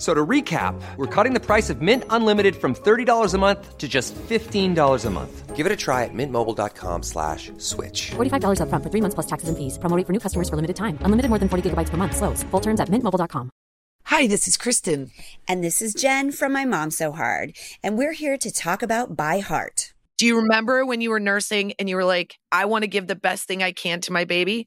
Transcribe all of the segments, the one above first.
F- So to recap, we're cutting the price of Mint Unlimited from $30 a month to just $15 a month. Give it a try at mintmobile.com slash switch. $45 upfront for three months plus taxes and fees. Promo for new customers for limited time. Unlimited more than 40 gigabytes per month. Slows. Full terms at mintmobile.com. Hi, this is Kristen. And this is Jen from My Mom So Hard. And we're here to talk about By Heart. Do you remember when you were nursing and you were like, I want to give the best thing I can to my baby?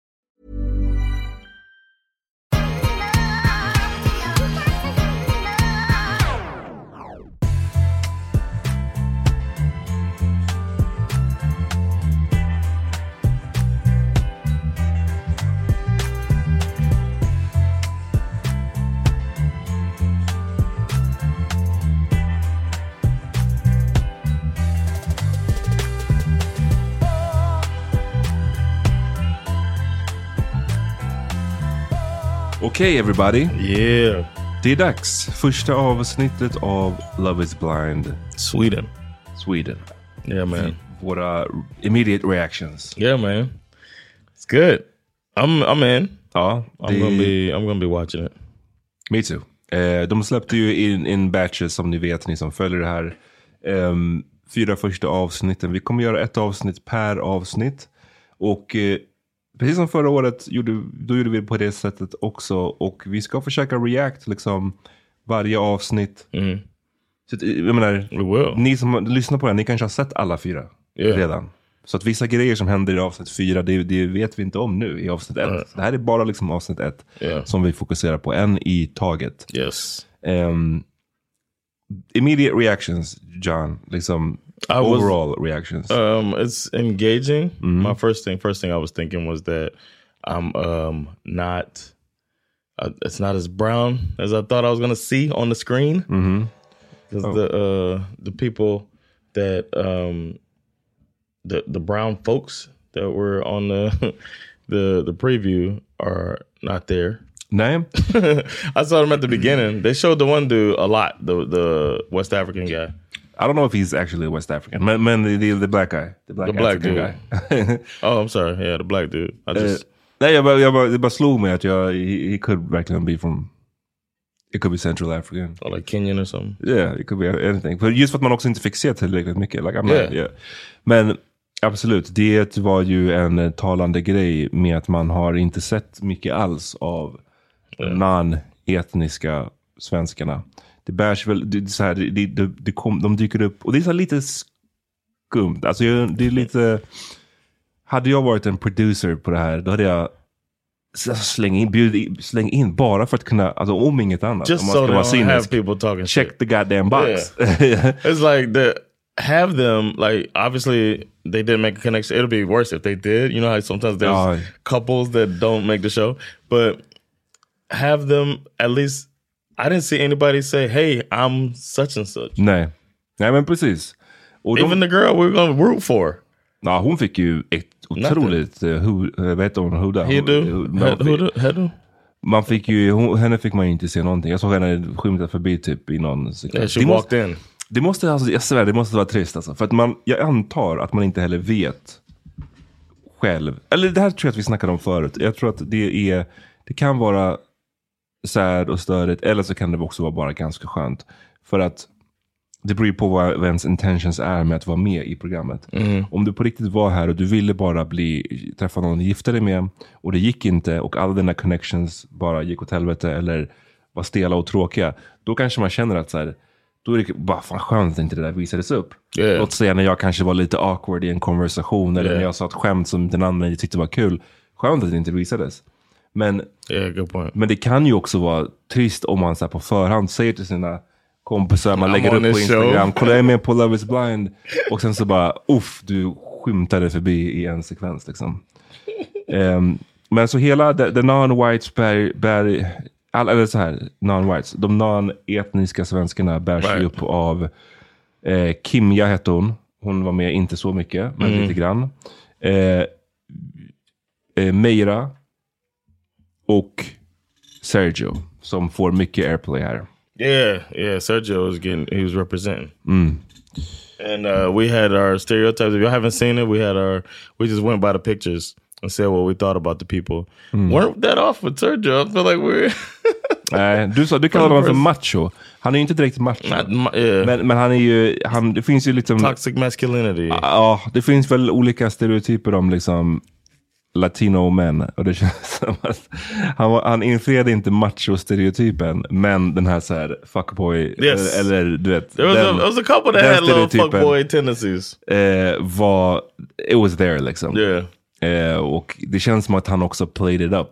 Okej everybody. Yeah. Det är dags. Första avsnittet av Love is blind Sweden. Sweden. Yeah, man. Våra immediate reactions. Yeah, man. It's good. I'm I'm in. Ja, I'm gonna be I'm gonna be watching it. Me too. Eh, de släppte ju in, in batches som ni vet, ni som följer det här. Ehm, fyra första avsnitten. Vi kommer göra ett avsnitt per avsnitt. Och eh, precis som förra året, gjorde, då gjorde vi det på det sättet också. Och vi ska försöka react liksom varje avsnitt. Mm. Så jag menar, ni som lyssnar på det, ni kanske har sett alla fyra Yeah. redan. Så att vissa grejer som händer i avsnitt fyra, det, det vet vi inte om nu i avsnitt ett. Nej. Det här är bara liksom avsnitt ett Yeah. som vi fokuserar på, en i taget. Yes. Um, immediate reactions, John. Liksom I was- overall reactions. Um, it's engaging. Mhm. My first thing, first thing I was thinking was that I'm um not. Uh, it's not as brown as I thought I was gonna see on the screen. Because Oh. the uh the people that um the the brown folks that were on the the the preview are not there. Nej. I saw them at the beginning. They showed the one dude a lot, the the West African guy. I don't know if he's actually West African, men, men the, the, the black guy. The black, The black African dude. guy. Oh, I'm sorry. Yeah, the black dude. I Eh, just nej, jag bara, jag bara, det bara slog mig att jag, he, he could verkligen be from, it could be Central African. or like Kenyan or something. Yeah, it could be anything. För just för att man också inte fick se tillräckligt mycket. Like, I'm Yeah. not, yeah. Men absolut, det var ju en eh, talande grej med att man har inte sett mycket alls av non-etniska svenskarna. Det bärs väl, det, så här, det, det, det kom, de dyker upp, och det är så lite skumt. Alltså jag- det är lite, hade jag varit en producer på det här, då hade jag s- släng in, bjud, släng in bara för att kunna, alltså om inget annat. Just om man so ska vara don't have cynisk. people talking Check shit. the goddamn box. It's like the have them like obviously they didn't make a connection. It'll be worse if they did. You know how sometimes there's Oh. couples that don't make the show, but have them at least. I didn't see anybody say, "Hey, I'm such and such." Nej. Nej men precis. Och de, Even the girl we're gonna root for. ja, hon fick ju ett otroligt, uh, hu, uh, vad heter hon, Huda? Hedu, man fick- Hedu, Hedu. Man fick ju, hon, henne fick man ju inte se någonting. Jag såg henne skymta förbi typ i någon sekund. Yeah, she det, walked måste, in. det måste, alltså, jag svär, det måste vara trist alltså. För att man, jag antar att man inte heller vet själv. Eller det här tror jag att vi snackade om förut. Jag tror att det är, det kan vara sad och störigt. Eller så kan det också vara bara ganska skönt. För att det beror ju på vad, vad ens intentions är med att vara med i programmet. Om du på riktigt var här och du ville bara bli, träffa någon att gifta dig med och det gick inte och alla dina connections bara gick åt helvete eller var stela och tråkiga. Då kanske man känner att så här, då är det bara fan skönt att inte det där visades upp. Yeah. Låt säga när jag kanske var lite awkward i en konversation eller Yeah. när jag sa ett skämt som den andra inte tyckte var kul. Skönt att det inte visades. Men men det kan ju också vara trist om man så på förhand säger till sina kompisar, man I'm lägger upp på Instagram, kolla jag är med på Love is blind. Och sen så bara, uff, du skymtade förbi i en sekvens liksom. Ehm, men så hela the, the non-whites bär, bär all, eller så här, non-whites, de non-etniska svenskarna bärs Right. upp av eh, Kimja hette hon. Hon var med inte så mycket, men Mm. lite grann. Eh, eh, Meira och Sergio som får mycket airplay här. Yeah, yeah. Sergio was getting he was representing. And uh, we had our stereotypes. If you haven't seen it, we had our we just went by the pictures and said what we thought about the people. Weren't that off with Sergio? I feel like we're Nej, du sa, du kallar honom för macho. Han är ju inte direkt macho. not yeah. Men, men han är ju, han, det finns ju liksom, toxic masculinity. ja, det finns väl olika stereotyper om liksom latino män. Och det känns som att han, var- han infriade inte macho-stereotypen, men den här så här fuckboy, Yes. eller, eller du vet, there was, a, den, there was a couple that had little fuckboy tendencies. eh, var, it was there liksom. Yeah. Eh, och det känns som att han också played it up.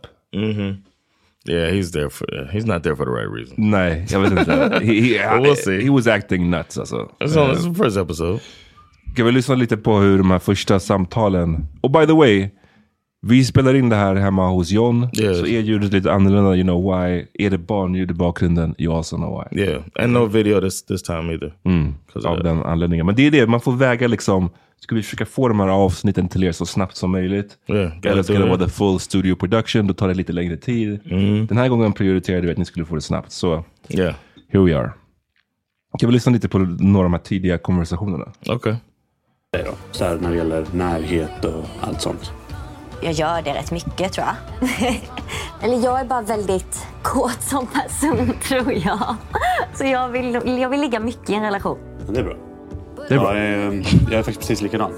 Yeah, he's there for he's not there for the right reason. Nej, jag vet inte. He, he, We'll see. he was acting nuts alltså. That's on is the first episode. Ska vi lyssna lite på hur de här första samtalen... Och by the way, vi spelar in det här hemma hos John. Yes. Så är ljudet lite annorlunda, you know why. Är det barnljud i bakgrunden, you also know why. Yeah, and no video this this time either. of Av that. den anledningen. Men det är det, man får väga liksom, ska vi försöka få de här avsnitten till er så snabbt som möjligt? Yeah, Eller ska det vara the full studio production, då tar det lite längre tid. Den här gången prioriterade vi att ni skulle få det snabbt. Så Yeah. here we are. Kan vi lyssna lite på några av de här tidiga konversationerna? Okay. då? Så här när det gäller närhet och allt sånt. Jag gör det rätt mycket tror jag. Eller jag är bara väldigt kåt som person tror jag. Så jag vill, jag vill ligga mycket i en relation. Det är bra. Det är bra. Jag är, jag är faktiskt precis likadan.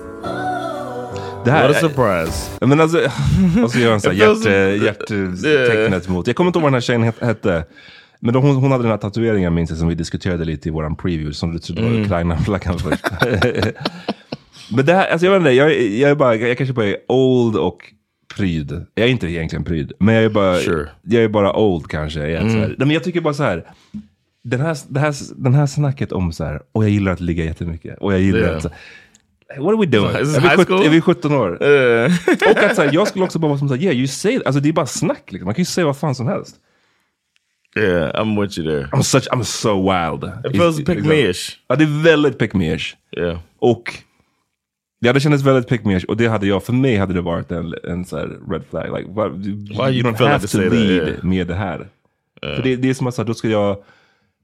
Det här What a surprise. Ja, Men alltså, och så gör han så här hjärt, hjärttecknet mot. Jag kommer inte ihåg vad den här tjejen het- hette. Men då, hon, hon hade den här tatueringen minns jag som vi diskuterade lite i våran preview. Som du trodde var Ukraina-flaggan först. Men det här, alltså jag vet inte, jag, jag är bara, jag kanske bara är old och pryd. Jag är inte egentligen pryd. Men jag är bara, Sure. jag är bara old kanske. Jag, så här, nej, men jag tycker bara så här. Den här, det här, den här snacket om så här, och jag gillar att ligga jättemycket. Och jag gillar Yeah. att, så- what are we doing? Är vi, high 17, school? är vi 17 år? Uh, Och att så här, jag skulle också bara vara som såhär, yeah you say it. Alltså det är bara snack liksom. Man kan ju säga vad fan som helst. yeah, I'm with you there. I'm, such, I'm so wild. It feels pick me-ish. Ja det är väldigt pick me -ish. Yeah. Och ja, det kändes väldigt pick me. Och det hade jag, för mig hade det varit en, en så red flag. Like, what, Why you you don't have to lead yeah. med det här. För det, det är som att så då ska jag,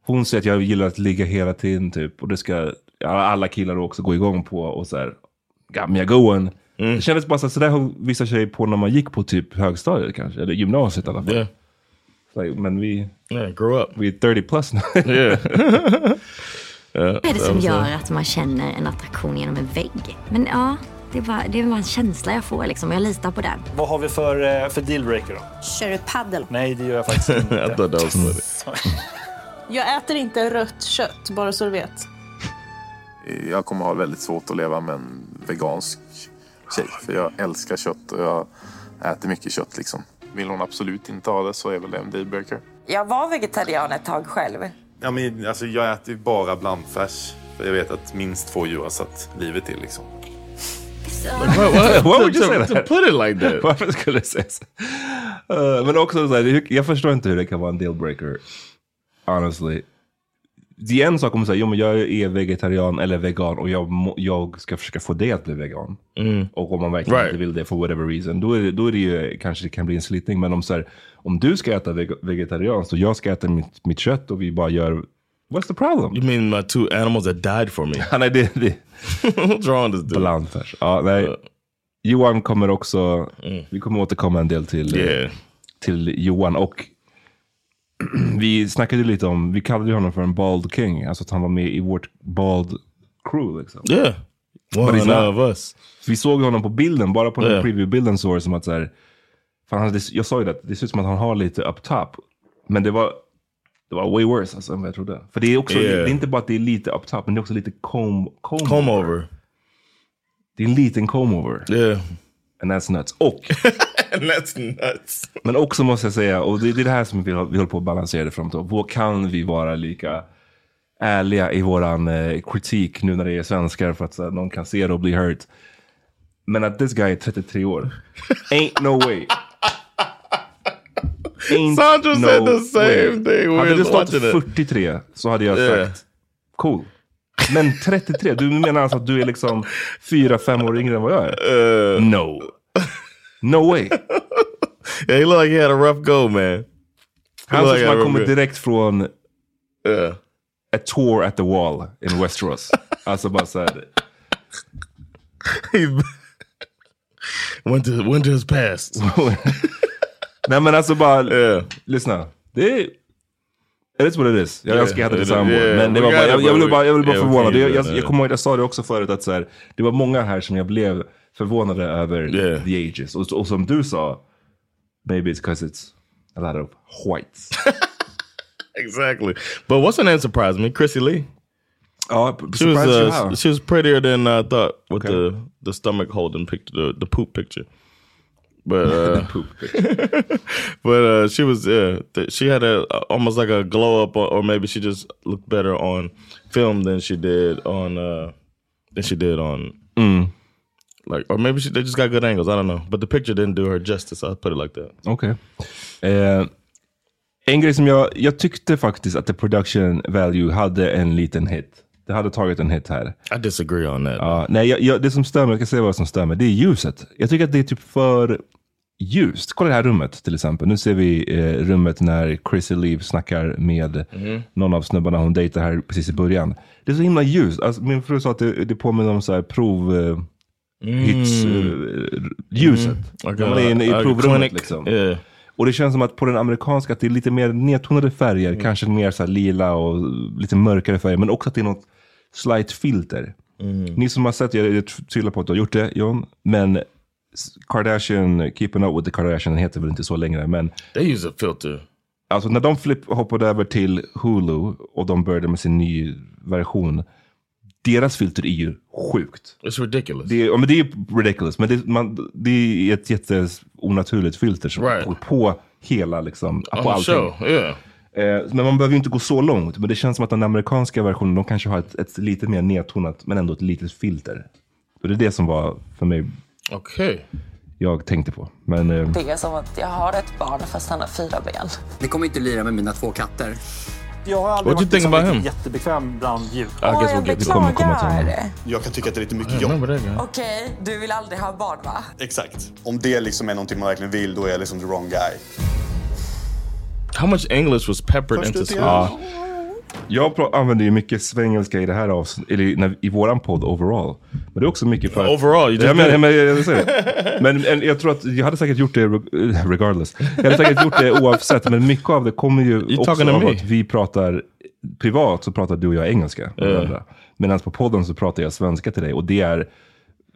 hon säger att jag gillar att ligga hela tiden typ. Och det ska alla killar också gå igång på. Och så här, got me a going. Mm. Det kändes bara så, så där höll vissa tjejer på när man gick på typ högstadiet kanske. Eller gymnasiet i alla fall. Yeah. Like, men vi, Yeah, grow up. vi är 30 plus nu. Yeah. Vad är det som gör att man känner en attraktion genom en vägg? Men ja, det är bara, det är bara en känsla jag får liksom. Jag litar på den. Vad har vi för, eh, för dealbreaker då? Kör du paddel? Nej, det gör jag faktiskt inte. Jag äter inte rött kött, bara så du vet. Jag kommer ha väldigt svårt att leva med en vegansk tjej. För jag älskar kött och jag äter mycket kött liksom. Vill hon absolut inte ha det så är väl det en dealbreaker. Jag var vegetarian ett tag själv. Ja, men, alltså, jag äter ju bara blandfärs. För jag vet att minst två djur har satt livet till liksom. What, what, Why would you say to, that? to put it like that? Varför skulle jag säga så? Uh, men också så här, jag förstår inte hur det kan vara en dealbreaker. Honestly. Det är en sak om att säga, jo men jag är vegetarian eller vegan och jag, må, jag ska försöka få dig att bli vegan. Och om man verkligen Right. inte vill det for whatever reason, då är det, då är det ju, kanske det kan bli en slitning. Men om, så här, om du ska äta veg vegetarianskt och jag ska äta mitt, mitt kött och vi bara gör, what's the problem? You mean my two animals that died for me? Är det, det What's wrong with this dude? Ja, nej. Johan kommer också, vi kommer återkomma en del till, eh, Yeah. till Johan. Och vi snackade lite om, vi kallade honom för en bald king. Alltså att han var med i vårt bald crew liksom. Yeah. One not. of us. Vi såg honom på bilden, bara på den Yeah. preview-bilden såg det som att så här, fan, han, jag sa ju det, det ser ut som att han har lite up top. Men det var, det var way worse alltså, än vad jag trodde. För det är också, Yeah. det är inte bara att det är lite up top, men det är också lite comb, comb, Comb over. Det är en liten comb over. Yeah. And that's nuts. Och, that's nuts. men också måste jag säga, och det, det är det här som vi, vi håller på att balansera det framåt. Vad kan vi vara lika ärliga i våran eh, kritik nu när det är svenskar för att så, här, någon kan se det och bli hurt. Men att this guy är 33 år. Ain't no way. Ain't Sandra said the same thing when Hade det stått watching it. 43 så hade jag Yeah. sagt cool. Men 33, du menar alltså att du är liksom 4-5 år yngre än vad jag är? no. No way. Yeah, he looked like he had a rough go, man. Han ser like som han kommer direkt från Yeah. a tour at the wall in Westeros. alltså bara såhär. Winter, winter has passed. Nej men alltså bara, lyssna. Det är... It is what it is. Jag Yeah, önskar jag hade det sambo. yeah, men det var bara, jag, jag we- bara, jag ville bara yeah, förvånad. Jag, jag, jag kommer ihåg, jag sa det också förut att så här, det var många här som jag blev förvånade över the uh the ages. Och, och som du sa, maybe it's because it's a lot of whites. exactly. But what's her name surprised me? Chrissy Lee. Oh, she was uh, she was prettier than I thought with the the stomach holding picture, the, the poop picture. But uh, poop but uh, she was yeah, th- she had a almost like a glow up, or, or maybe she just looked better on film than she did on uh than she did on Mm. Like, or maybe she, they just got good angles. I don't know, but the picture didn't do her justice. I'll put it like that. Okej. Eh, en grej som jag, jag tyckte faktiskt att the production value hade en liten hit. Det hade tagit en hit här. I disagree on that. Ja, nej, jag, jag, det som stör mig, jag kan säga vad som stör mig, det är ljuset. Jag tycker att det är typ för ljust. Kolla det här rummet till exempel. Nu ser vi eh, rummet när Chrissy Lee snackar med Mhm. någon av snubbarna hon dejtar här precis i början. Det är så himla ljust. Alltså, min fru sa att det, det påminner om så här prov... Eh, hits, eh, ljuset. Mm. När man är inne i a provrummet liksom. Yeah. Och det känns som att på den amerikanska att det är lite mer nedtonade färger, Mm. kanske mer så lila och lite mörkare färger, men också att det är något slight filter. Mm. Ni som har sett, jag, jag tvivlar på att du har gjort det John, men Kardashian, Keeping Up With The Kardashian den heter väl inte så längre, men They use a filter. Alltså när de flipp, hoppade över till Hulu och de började med sin ny version. Deras filter är ju sjukt. It's ridiculous. Det är, ja, men det är ridiculous, men det, man, det är ett jätteonaturligt filter som Right. på, på hela, liksom, på the allting. show, yeah. Eh, men man behöver ju inte gå så långt. Men det känns som att den amerikanska versionen, de kanske har ett, ett lite mer nedtonat, men ändå ett litet filter. Och det är det som var för mig, Okej. jag tänkte på. Men eh, Det är som att jag har ett barn fast han har fyra ben. Ni kommer inte lira med mina två katter. Jag har aldrig What varit liksom riktigt jättebekväm bland djur. Komma till honom. Jag kan tycka att det är lite mycket jobb. Okej, du vill aldrig ha barn va? Exakt. Om det liksom är någonting man verkligen vill, då är jag liksom the wrong guy. How much English was peppered Först into. Jag använder ju mycket svengelska i det här avsnittet, eller i, våran podd overall. Men det är också mycket för... Overall, you just ja, men, men, jag, det. men en, jag tror att jag hade säkert gjort det reg- regardless. Jag hade säkert gjort det oavsett, men mycket av det kommer ju You också av att vi pratar privat så pratar du och jag engelska. varandra. Medan på podden så pratar jag svenska till dig och det är,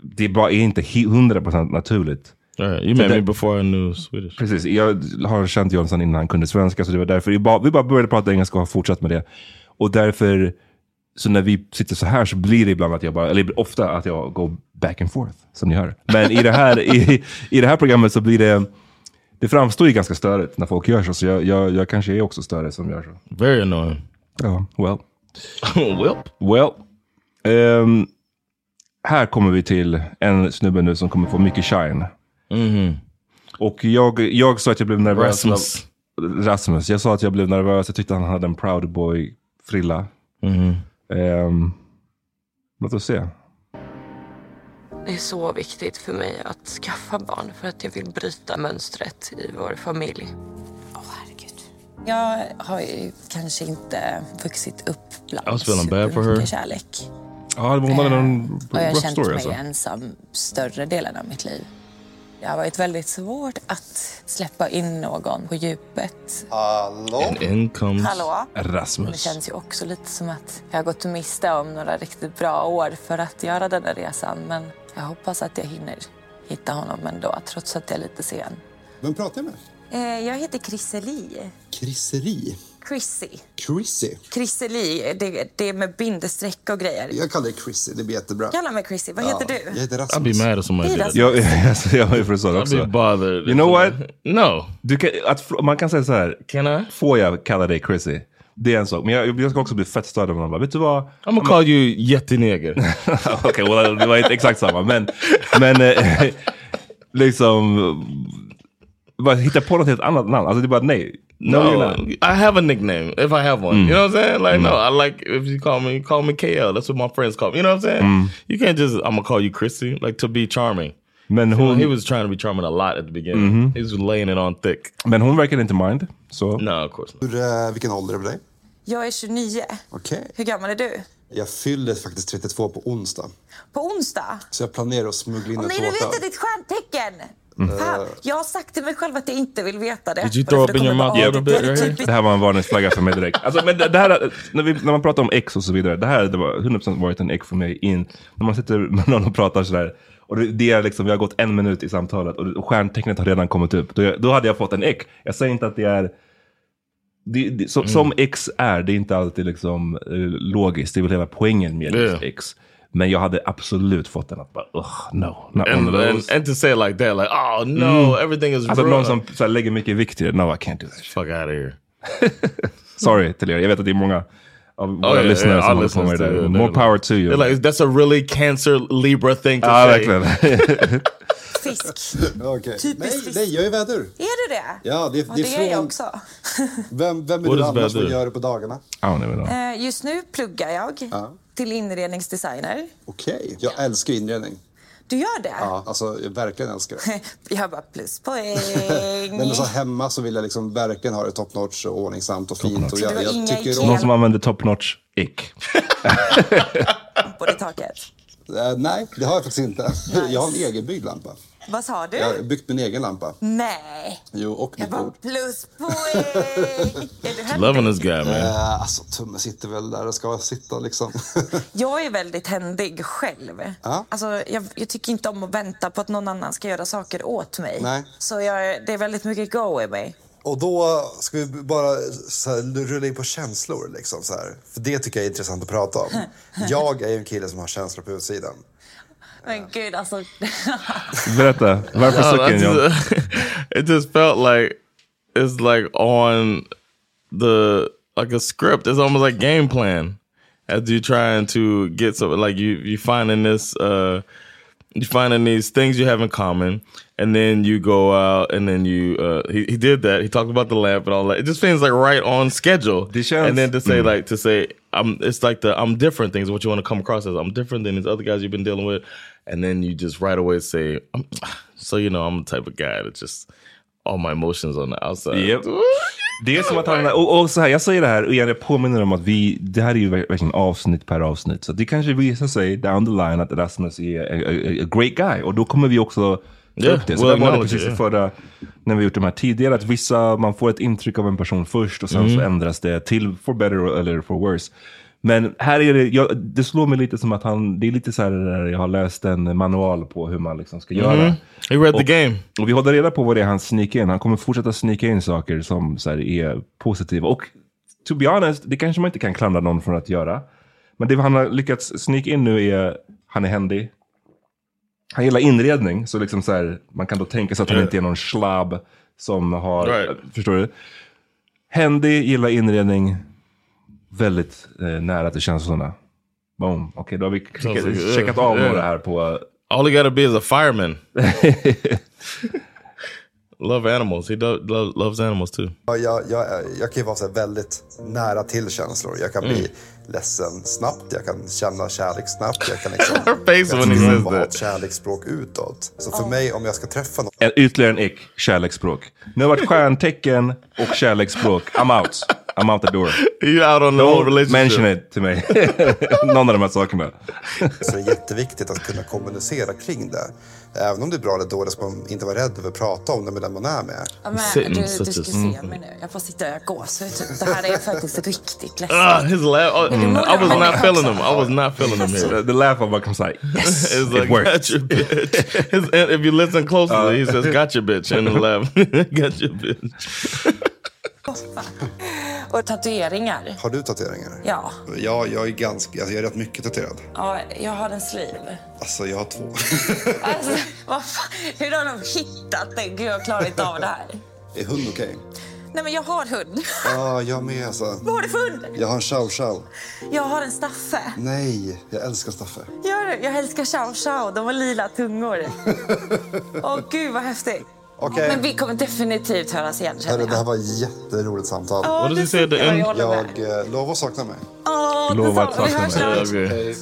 det är bara är inte he- 100% naturligt. Right. You Så met me before I knew Swedish. Precis, jag har känt Jonsson innan han kunde svenska, så det var därför vi bara, vi bara började prata engelska och har fortsatt med det. Och därför, så när vi sitter så här så blir det ibland att jag bara, eller ofta att jag går back and forth, som ni hör. Men i det här, i, i det här programmet så blir det, det framstår ju ganska störigt när folk gör så, så jag, jag, jag kanske är också större som gör så. Very annoying. Ja, well. well. Well. Ehm, här kommer vi till en snubbe nu som kommer få mycket shine. Mhm. Och jag, jag sa att jag blev nervös. Rasmus. Rasmus. Jag sa att jag blev nervös. Jag tyckte han hade en proud boy frilla. Mhm. Ehm, låt oss se. Det är så viktigt för mig att skaffa barn för att jag vill bryta mönstret i vår familj. Jag har ju kanske inte vuxit upp bland supermycket kärlek. Ja, hon hade en Och jag har rough känt story mig alltså. ensam större delen av mitt liv. Det har varit väldigt svårt att släppa in någon på djupet. Hallå? And in comes Hallå? Det Rasmus. känns ju också lite som att jag har gått miste om några riktigt bra år för att göra den här resan. Men jag hoppas att jag hinner hitta honom ändå, trots att jag är lite sen. Vem pratar jag med? Eh, jag heter Chrisse Li. Chrissy. Chrissy. Chrisse Li, det, det är med bindestreck och grejer. Jag kallar dig Chrissy, det blir jättebra. Kalla mig Chrissy. Vad heter du? Jag heter I'd Rasmus. be mad if somebody did. Jag, jag är från I'd också. be bothered. You know what? No. Du kan, att, man kan säga så här. Can I? Får jag kalla dig Chrissy? Det är en sak. Men jag, jag ska också bli fett störd om någon bara, vet du vad? I'm gonna call you jätteneger. Okej, well, det var inte exakt samma. Men, men eh, liksom, bara hitta på något helt annat namn. Alltså det är bara nej. No, No, you're not. I have a nickname if I have one. Mm. You know what I'm saying? Like, Mm. no, I like if you call me, call me KL. That's what my friends call me. You know what I'm saying? Mm. You can't just I'm gonna call you Chrissy like to be charming. Men You know, hon, he was trying to be charming a lot at the beginning. Mhm. He was laying it on thick. men hon verkar inte mind. Så. No, of course not. Hur, eh, vilken ålder är det på dig? Jag är 29. Okej. Hur gammal är du? Jag fyller faktiskt 32 på onsdag. På onsdag? Så jag planerar att smuggla in Åh en nej, du tårta. vet inte ditt stjärntecken! Mm. Fan, jag har sagt till mig själv att jag inte vill veta det. Did you throw up in your kommer mouth jag a little bara, bit "Åh, det är right typiskt." Det här var en varningsflagga för mig direkt. Alltså, men det, det här, när, vi, när man pratar om ex och så vidare. Det här det var 100% varit en ex för mig in. När man sitter med någon och pratar sådär. Och det, det är liksom, vi har gått en minut i samtalet och, och stjärntecknet har redan kommit upp. Då, då hade jag fått en ex. Jag säger inte att det är det, det, som, Mm. som ex är, det är inte alltid liksom, eh, logiskt. Det är väl hela poängen med Yeah. ex. Men jag hade absolut fått den att bara, ugh, no. Not one And, of and, those. and to say it like that, like, oh no, Mm. everything is Alltså någon som så här, lägger mycket vikt i det. No, I can't do that. Fuck out of here. Sorry till er. Jag vet att det är många av våra Oh, yeah, lyssnare yeah, som håller på med det More they're power like- to you. Like, that's a really cancer Libra thing to Ja, say. verkligen. Fisk. Okej. Typiskt Nej, fisk. nej, jag är vädur. Är du det? Ja, det, det det är är jag från... också. Vem, vem är What du annars? Vad gör du på dagarna? Eh, Just nu pluggar jag till inredningsdesigner. Okej. Jag älskar inredning. Du gör det? Ja, alltså jag verkligen älskar det. Jag bara pluspoäng. Men så hemma så vill jag liksom verkligen ha det top notch och ordningsamt och fint. Och jag, jag tycker Ikea- Någon som använder top notch ick. på det taket. Eh, nej, det har jag faktiskt inte. Jag har en egenbyggd lampa. Vad sa du? Jag har byggt min egen lampa. Nej. Jo, och Jag mitt bord. pluspoäng. Loving this guy, man. Eh, alltså, tummen sitter väl där det ska sitta liksom. Jag är väldigt händig själv. Ja. Alltså, jag, jag tycker inte om att vänta på att någon annan ska göra saker åt mig. Nej. Så jag, det är väldigt mycket go i mig. Och då ska vi bara så här, rulla in på känslor. Liksom, så här. För det tycker jag är intressant att prata om. Jag är ju en kille som har känslor på utsidan. Men gud, alltså. Berätta, varför No, sucken I John? just- it just felt like it's like on the like a script. It's almost like game plan as you're trying to get something like you you finding this uh you finding these things you have in common and then you go out and then you uh he, he did that he talked about the lamp and all that it just feels like right on schedule känns- and then to say Mm. like to say i'm it's like the i'm different things what you want to come across as i'm different than these other guys you've been dealing with and then you just right away say I'm, so you know i'm the type of guy that just all my emotions on the outside Yep. Det är som att han, och, och så här, jag säger det här och jag påminner om att vi, det här är ju ver- verkligen avsnitt per avsnitt. Så det kanske visar sig down the line att Rasmus är a, a, a great guy. Och då kommer vi också Yeah, upp det. Så well det var det precis yeah. förra, när vi gjort de här tidigare, att vissa, man får ett intryck av en person först och sen Mm. så ändras det till for better eller for worse. Men här är det, jag, det slår mig lite som att han, det är lite så här jag har läst en manual på hur man liksom ska göra. Mhm. He read the och, game. Och vi håller reda på vad det är han sneakar in. Han kommer fortsätta sneaka in saker som så här, är positiva. Och to be honest, det kanske man inte kan klandra någon för att göra. Men det han har lyckats sneaka in nu är, han är händig. Han gillar inredning, så liksom så här, man kan då tänka sig att han Yeah. inte är någon slabb som har, Right. förstår du? Händig, gillar inredning, väldigt eh, nära till känslorna. Boom, okej då har vi like- checkat av yeah. några här på... all he got to be is a fireman love animals he do, lo- loves animals too Ja, Jag, jag, jag kan ju vara så här väldigt nära till känslor. Jag kan bli Mm. ledsen snabbt, jag kan känna kärlek snabbt. Jag kan liksom... Her face when he says ett kärleksspråk utåt. Så för mig, om jag ska träffa någon... En, ytterligare en ick, kärleksspråk. Nu har det varit stjärntecken och kärleksspråk. I'm out. I'm out the door. You out on the whole Don't relationship. mention it till mig. Någon av de här sakerna. Så det är jätteviktigt att kunna kommunicera kring det. Även om det är bra eller dåligt ska man inte vara rädd över att prata om det med den man är med. Ja, men, du, du ska se mig nu. Jag får sitta och gåshud. Det här är faktiskt riktigt läskigt. Ah, his laugh. Oh, Mm. I was not feeling him. I was not feeling him here. The, laugh of comes like, yes, It's it like, worked. got your bitch. His, and if you listen closely, he says, got your bitch. And the laugh, got your bitch. Och tatueringar. Har du tatueringar? Ja. Ja, jag är ganska, alltså jag är rätt mycket tatuerad. ja, jag har en sleeve. Alltså jag har två. Alltså, vad fan? Hur har de hittat det? Gud, jag klarar inte av det här. är hund okej? Nej, men jag har hund. Ja, jag med alltså. Vad har du för hund? Jag har en chow chow. Jag har en Staffe. Nej, jag älskar Staffe. Gör du? Jag älskar chow chow. De har lila tungor. Åh, gud vad häftigt. Okej. Men vi kommer definitivt höras igen, känner Hörru, det här jag. var ett jätteroligt samtal. Ja, say at the end? jag håller med. Jag eh, lovar att sakna mig. Åh, Lova att sakna mig. Okay.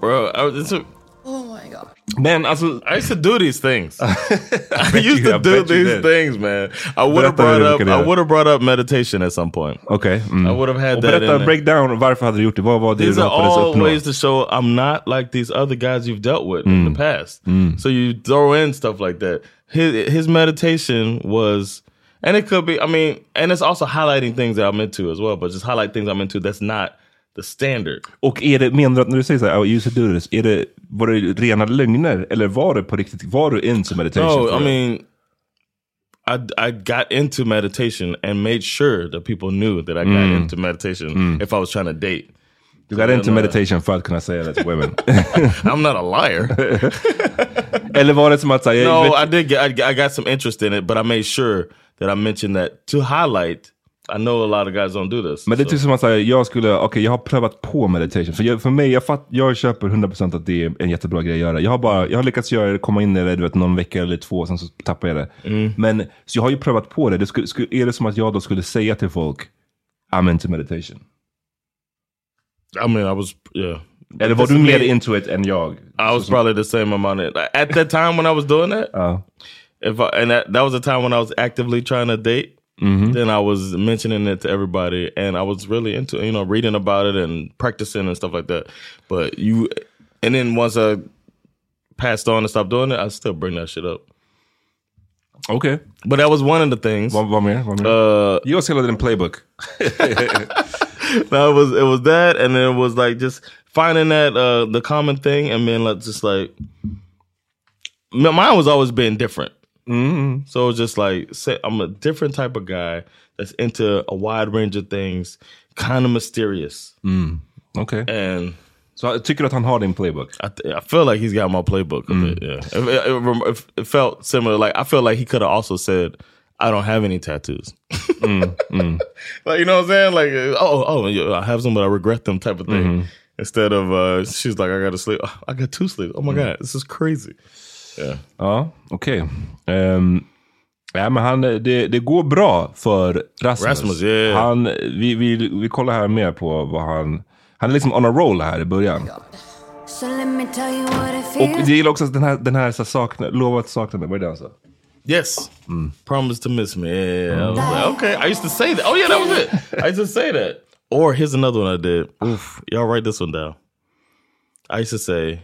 Bro, it's a, Oh my god. Men alltså... I used to do these things. I used to do these things, man. I would have brought up. brukade I göra. would have brought up meditation at some point. Okej. mm. I would have had Och that. berätta, in there. breakdown, varför hade du gjort det? Vad var det These du are hoppades all uppnå? ways to show I'm not like these other guys you've dealt with in Mm. the past. Mm. So you throw in stuff like that. His his meditation was, and it could be. I mean, and it's also highlighting things that I'm into as well. But just highlight things I'm into that's not the standard. Och är det, menar du att när du säger så här, oh, you should do this, är det, var det rena lögner? Eller var det på riktigt, var du into meditation? No, I mean, I I got into meditation and made sure that people knew that I got Mm. into meditation if I was trying to date. Du got into meditation för att kunna säga det till women. I'm not a liar. Eller var det som att säga... no, I did get I, I got some interest in it, but I made sure that I mentioned that to highlight. I know a lot of guys don't do this. Men det är typ som att säga, jag skulle, okej jag har prövat på meditation. För, jag, för mig, jag, fatt, jag köper 100% att det är en jättebra grej att göra. Jag har bara, jag har lyckats göra det, komma in i det du vet, någon vecka eller två, sen så tappar jag det. Mm. Men, så jag har ju prövat på det. det skulle, skulle, är det som att jag då skulle säga till folk, I'm into meditation? I mean, I was yeah. Eller var du mer into it än jag? I was probably the same amount. Of, at that time when I was doing that, if I, and that, that was the time when I was actively trying to date. Mhm. Then I was mentioning it to everybody, and I was really into you know reading about it and practicing and stuff like that. But you, and then once I passed on and stopped doing it, I still bring that shit up. Okay, but that was one of the things. Vad, mer? Vad mer? Uh, Ge oss hela din playbook. no, it was it was that, and then it was like just finding that uh the common thing, and then like just like mine was always been different. Mm-hmm. So it was just like say, I'm a different type of guy that's into a wide range of things, kind of mysterious. Mm. Okej. And Så tycker du att han har din playbook? I, th- I feel like he's got my playbook of it. Yeah, it it- it felt similar. Like I feel like he could have also said, "I don't have any tattoos." like you know what I'm saying? Like oh oh yeah, I have some, but I regret them type of thing. Mhm. Instead of uh, she's like, I got to sleep. I got two sleeps. Oh my Mm. god, this is crazy. Yeah. Ja, okej. Ehm, ja, men han, det, det går bra för Rasmus. Rasmus, yeah. han, vi, vi, vi kollar här mer på vad han... Han är liksom on a roll här i början. So let me tell you what it Och feels jag gillar också den här, den här så sakna, lova att sakna mig. Det han sa? Yes. Promise to miss me. Yeah. I like, okay. I used to say that. Oh yeah, that was it. I used to say that. Or here's another one I did. Oof. Y'all write this one down. I used to say,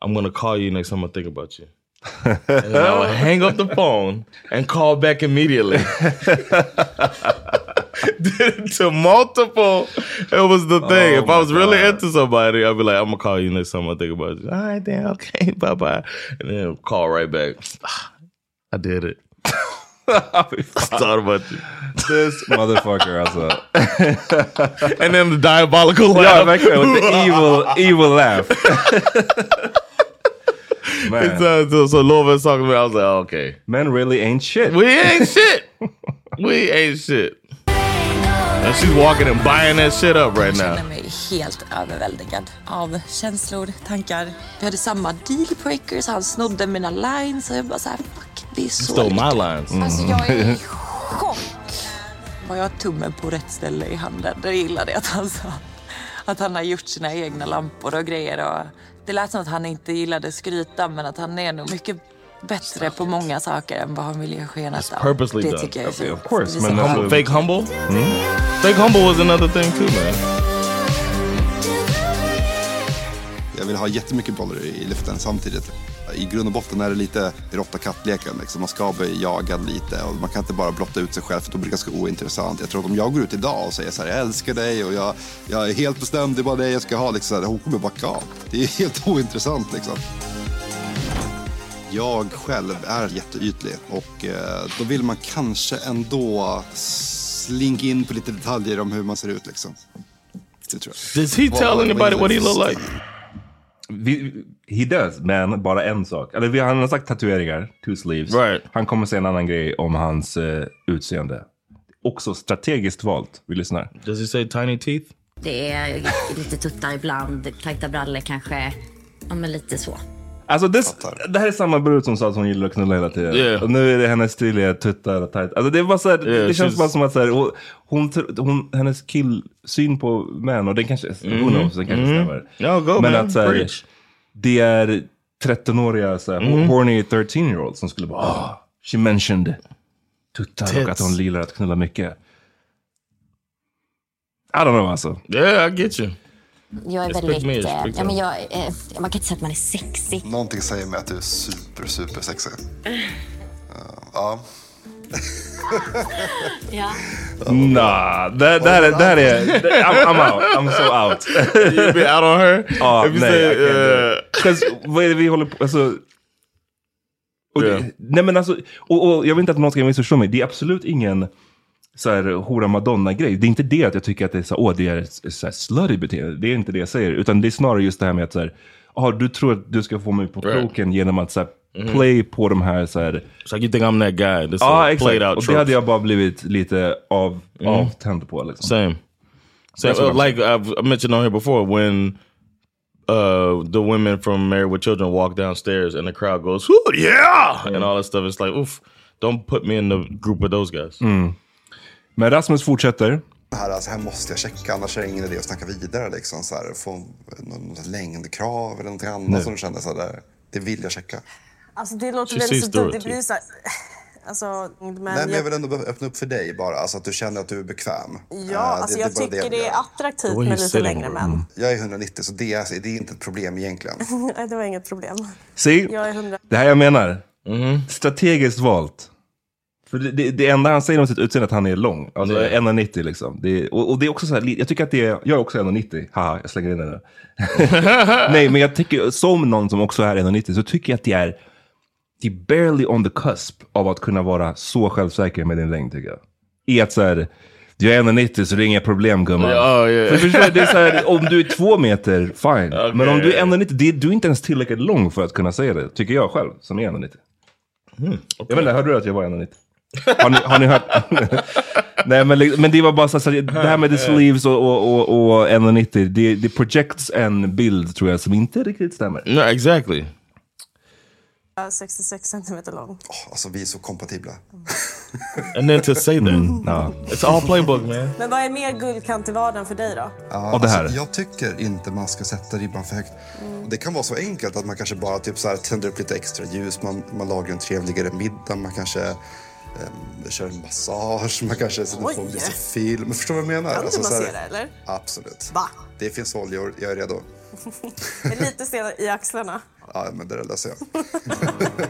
I'm gonna call you next time I think about you. and then I would hang up the phone and call back immediately. To multiple. It was the thing. Oh if I was my really into somebody, I'd be like, I'm gonna call you next time I think about you. All right, then, okay, bye bye. And then call right back. I did it. I thought about you. This motherfucker alltså. And then the diabolical laugh. Ja, verkligen. With the evil, evil laugh. Man. Uh, so, so, so Louisville's talking about. I was like, oh, okay, men really ain't shit. We ain't shit. we ain't shit. And she's walking and buying that shit up right Jag now. känner mig helt överväldigad av känslor, tankar. Vi hade samma deal på Icarus, han snodde mina lines och jag bara så här, fuck, det är så Stole my lines. Alltså jag är i chock. Var jag tummen på rätt ställe i handen? Det gillade jag att han sa. Att han har gjort sina egna lampor och grejer. Och det lät som att han inte gillade skryta men att han är nog mycket bättre på många saker än vad han vill ge skenet av. Purposely det done. tycker jag är så. of course, man. skönt. fake humble. Fake humble was another thing too, man. Jag vill ha jättemycket bollar i luften samtidigt. I grund och botten är det lite råtta kattleken. Liksom. Man ska bli jagad lite och man kan inte bara blotta ut sig själv för då blir det ganska ointressant. Jag tror att om jag går ut idag och säger så här, jag älskar dig och jag, jag är helt bestämd, det är bara dig jag ska ha. Liksom, så här, hon kommer backa av. Det är helt ointressant liksom. Jag själv är jätteytlig och eh, då vill man kanske ändå slinka in på lite detaljer om hur man ser ut liksom. Det tror jag. Does he tell anybody what he look like? Vi, he does, men bara en sak. Eller vi, han har sagt tatueringar, two sleeves. Right. Han kommer säga en annan grej om hans eh, utseende. Också strategiskt valt. Vi lyssnar. Does he say tiny teeth? Det är lite tuttar ibland, tajta brallor kanske. Ja, men lite så. Alltså this, det här är samma brud som sa att hon gillar att knulla hela tiden. Yeah. Och nu är det hennes stiliga tuttar och tajt. Alltså det, är bara så här, Yeah, det känns she's- bara som att så här, hon, hon, hon, hennes killsyn på män, och den kanske, who Mhm. knows, den kanske Mhm. stämmer. Ja, go, Men man. att så här, det är 13-åriga så här, Mhm. horny 13 year olds som skulle bara, oh, she mentioned tuttar och Tits. att hon gillar att knulla mycket. I don't know alltså. Yeah, I get you. Jag är Respect väldigt... me, eh, respect ja, men me. jag, eh, man kan inte säga att man är sexig. Någonting säger mig att du är super, super sexig. ja. Ja. Nah, det, det, här, är- det här är... det- I'm, I'm out. I'm so out. You be out on her? You nej. say, uh, vad är det vi håller på... Alltså, och Yeah. Nej men alltså, och, och jag vill inte att någon ska missförstå mig. Det är absolut ingen så här hora madonna-grej. Det är inte det att jag tycker att det är så, åh, det är så här slutty beteende. Det är inte det jag säger. Utan det är snarare just det här med att så här, ah, du tror att du ska få mig på Right. kroken genom att så här, Mhm. play på de här så här... So you think I'm that guy? This Ja, uh, exakt. out och det hade jag bara blivit lite av, Mhm. avtänd på. Liksom. Same. Same. What Uh, like I've mentioned on here before, when uh, the women from Married with Children walk downstairs and the crowd goes, "Whoo, yeah!" and all that stuff. It's like, oof, don't put me in the group with those guys. Mm. Men Rasmus fortsätter. Det här, alltså, här måste jag checka, annars är det ingen idé att snacka vidare. Liksom, så här, få någon längdkrav eller någonting annat Nej. som du känner så här, det vill jag checka. Alltså det låter She väl sees så dumt. Det blir så här, alltså, men Nej, men jag vill ändå öppna upp för dig bara, alltså att du känner att du är bekväm. ja, Eh, alltså jag bara tycker det vill är attraktivt med lite längre män. Jag är 190 så det är, det är inte ett problem egentligen. Nej, det var inget problem. See? Jag är 100. Det här jag menar. Mm-hmm. Strategiskt valt. För det, det, det enda han säger om sitt utseende är att han är lång. Alltså Ja. 1,90 liksom. Det och, och det är också så här, jag tycker att det är, jag är också 1,90. Haha, jag slänger in det nu. Nej, men jag tycker, som någon som också är 1,90 så tycker jag att det är, det är barely on the cusp av att kunna vara så självsäker med din längd tycker jag. I att så här, du är 1,90 så det är inga problem gumman. Ja, ja. För förstår du, det är så här, om du är två meter, fine. Men om du är 1,90, det- du är inte ens tillräckligt lång för att kunna säga det. Tycker jag själv, som är 1,90. Jag vet inte, hörde du att jag var 1,90? Har ni, har ni hört? Nej men, men det var bara så här, det här med the sleeves och, och, och, och 1,90, det, det projects en bild tror jag som inte riktigt stämmer. No, exactly. Jag är 66 centimeter lång. Alltså vi är så kompatibla. And then to say that. Mm, It's all playbook, man. Men vad är mer guldkant i vardagen för dig då? Ja, Och det här? Alltså, jag tycker inte man ska sätta ribban för högt. Och Det kan vara så enkelt att man kanske bara typ så här, tänder upp lite extra ljus, man, man lagar en trevligare middag, man kanske um, kör en massage, man kanske sätter på lite film. Förstår du vad jag menar? Kan du så här- massera eller? Absolut. Va? Det finns oljor, jag är redo. Lite sten i axlarna. Ja, men det där löser jag.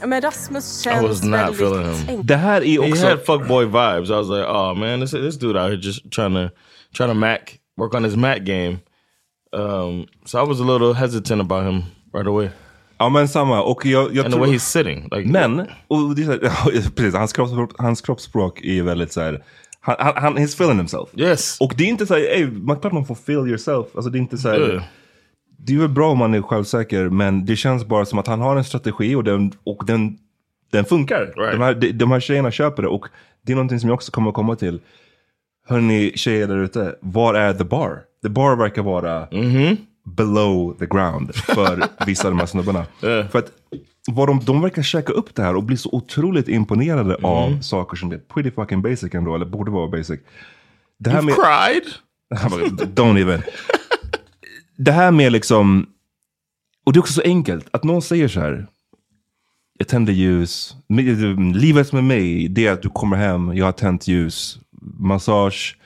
Ja, Men Rasmus I was känns not väldigt feeling him. enkel. Det här är He också... had fuckboy vibes. I was like, oh man, this this dude out here just trying to trying to mac work on his mat game. Um, so I was a little hesitant about him right away. Ja men samma. Och jag, jag And the way he's sitting. Like, Men, och det är här, precis, hans, kroppsspråk, hans kroppsspråk är väldigt så här. Han, han, han, he's feeling himself. Yes. Och det är inte så här, ey, man klart man får feel yourself. Alltså det är inte så här. Yeah. Det är väl bra om man är självsäker, men det känns bara som att han har en strategi och den, och den, den funkar. De, här, de, de här tjejerna köper det och det är någonting som jag också kommer att komma till. Hörni tjejer där ute, var är the bar? The bar verkar vara below the ground för vissa av de här snubbarna. För att vad de, de verkar käka upp det här och bli så otroligt imponerade av saker som är pretty fucking basic ändå, eller borde vara basic. Det You've cried? Han bara, Don't even. det här med liksom, och det är också så enkelt, att någon säger så här, jag tänder ljus. Mi- Livet med mig, det är att du kommer hem, jag har tänt ljus, massage,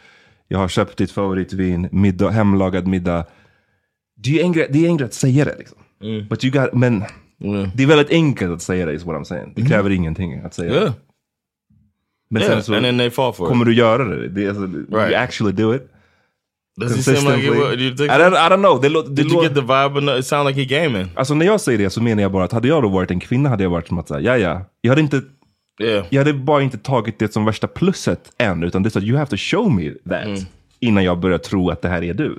jag har köpt ditt favoritvin, middag, hemlagad middag. Det är en grej, det är en grej att säga det liksom. But you got, men det är väldigt enkelt att säga det is what I'm saying. Det kräver ingenting att säga Yeah. det. Men Yeah, sen så and then they fall for it. kommer du göra det. det alltså, You actually do it. Does he seem like? Do you think I don't, I don't know. Det, lå- det Did you get the vibe? enough? It sounded like he gaming. Alltså när jag säger det så menar jag bara att hade jag då varit en kvinna hade jag varit som att säga, ja ja. Jag hade inte, jag hade bara inte tagit det som värsta plusset än, utan det är så att you have to show me that. Innan jag börjar tro att det här är du.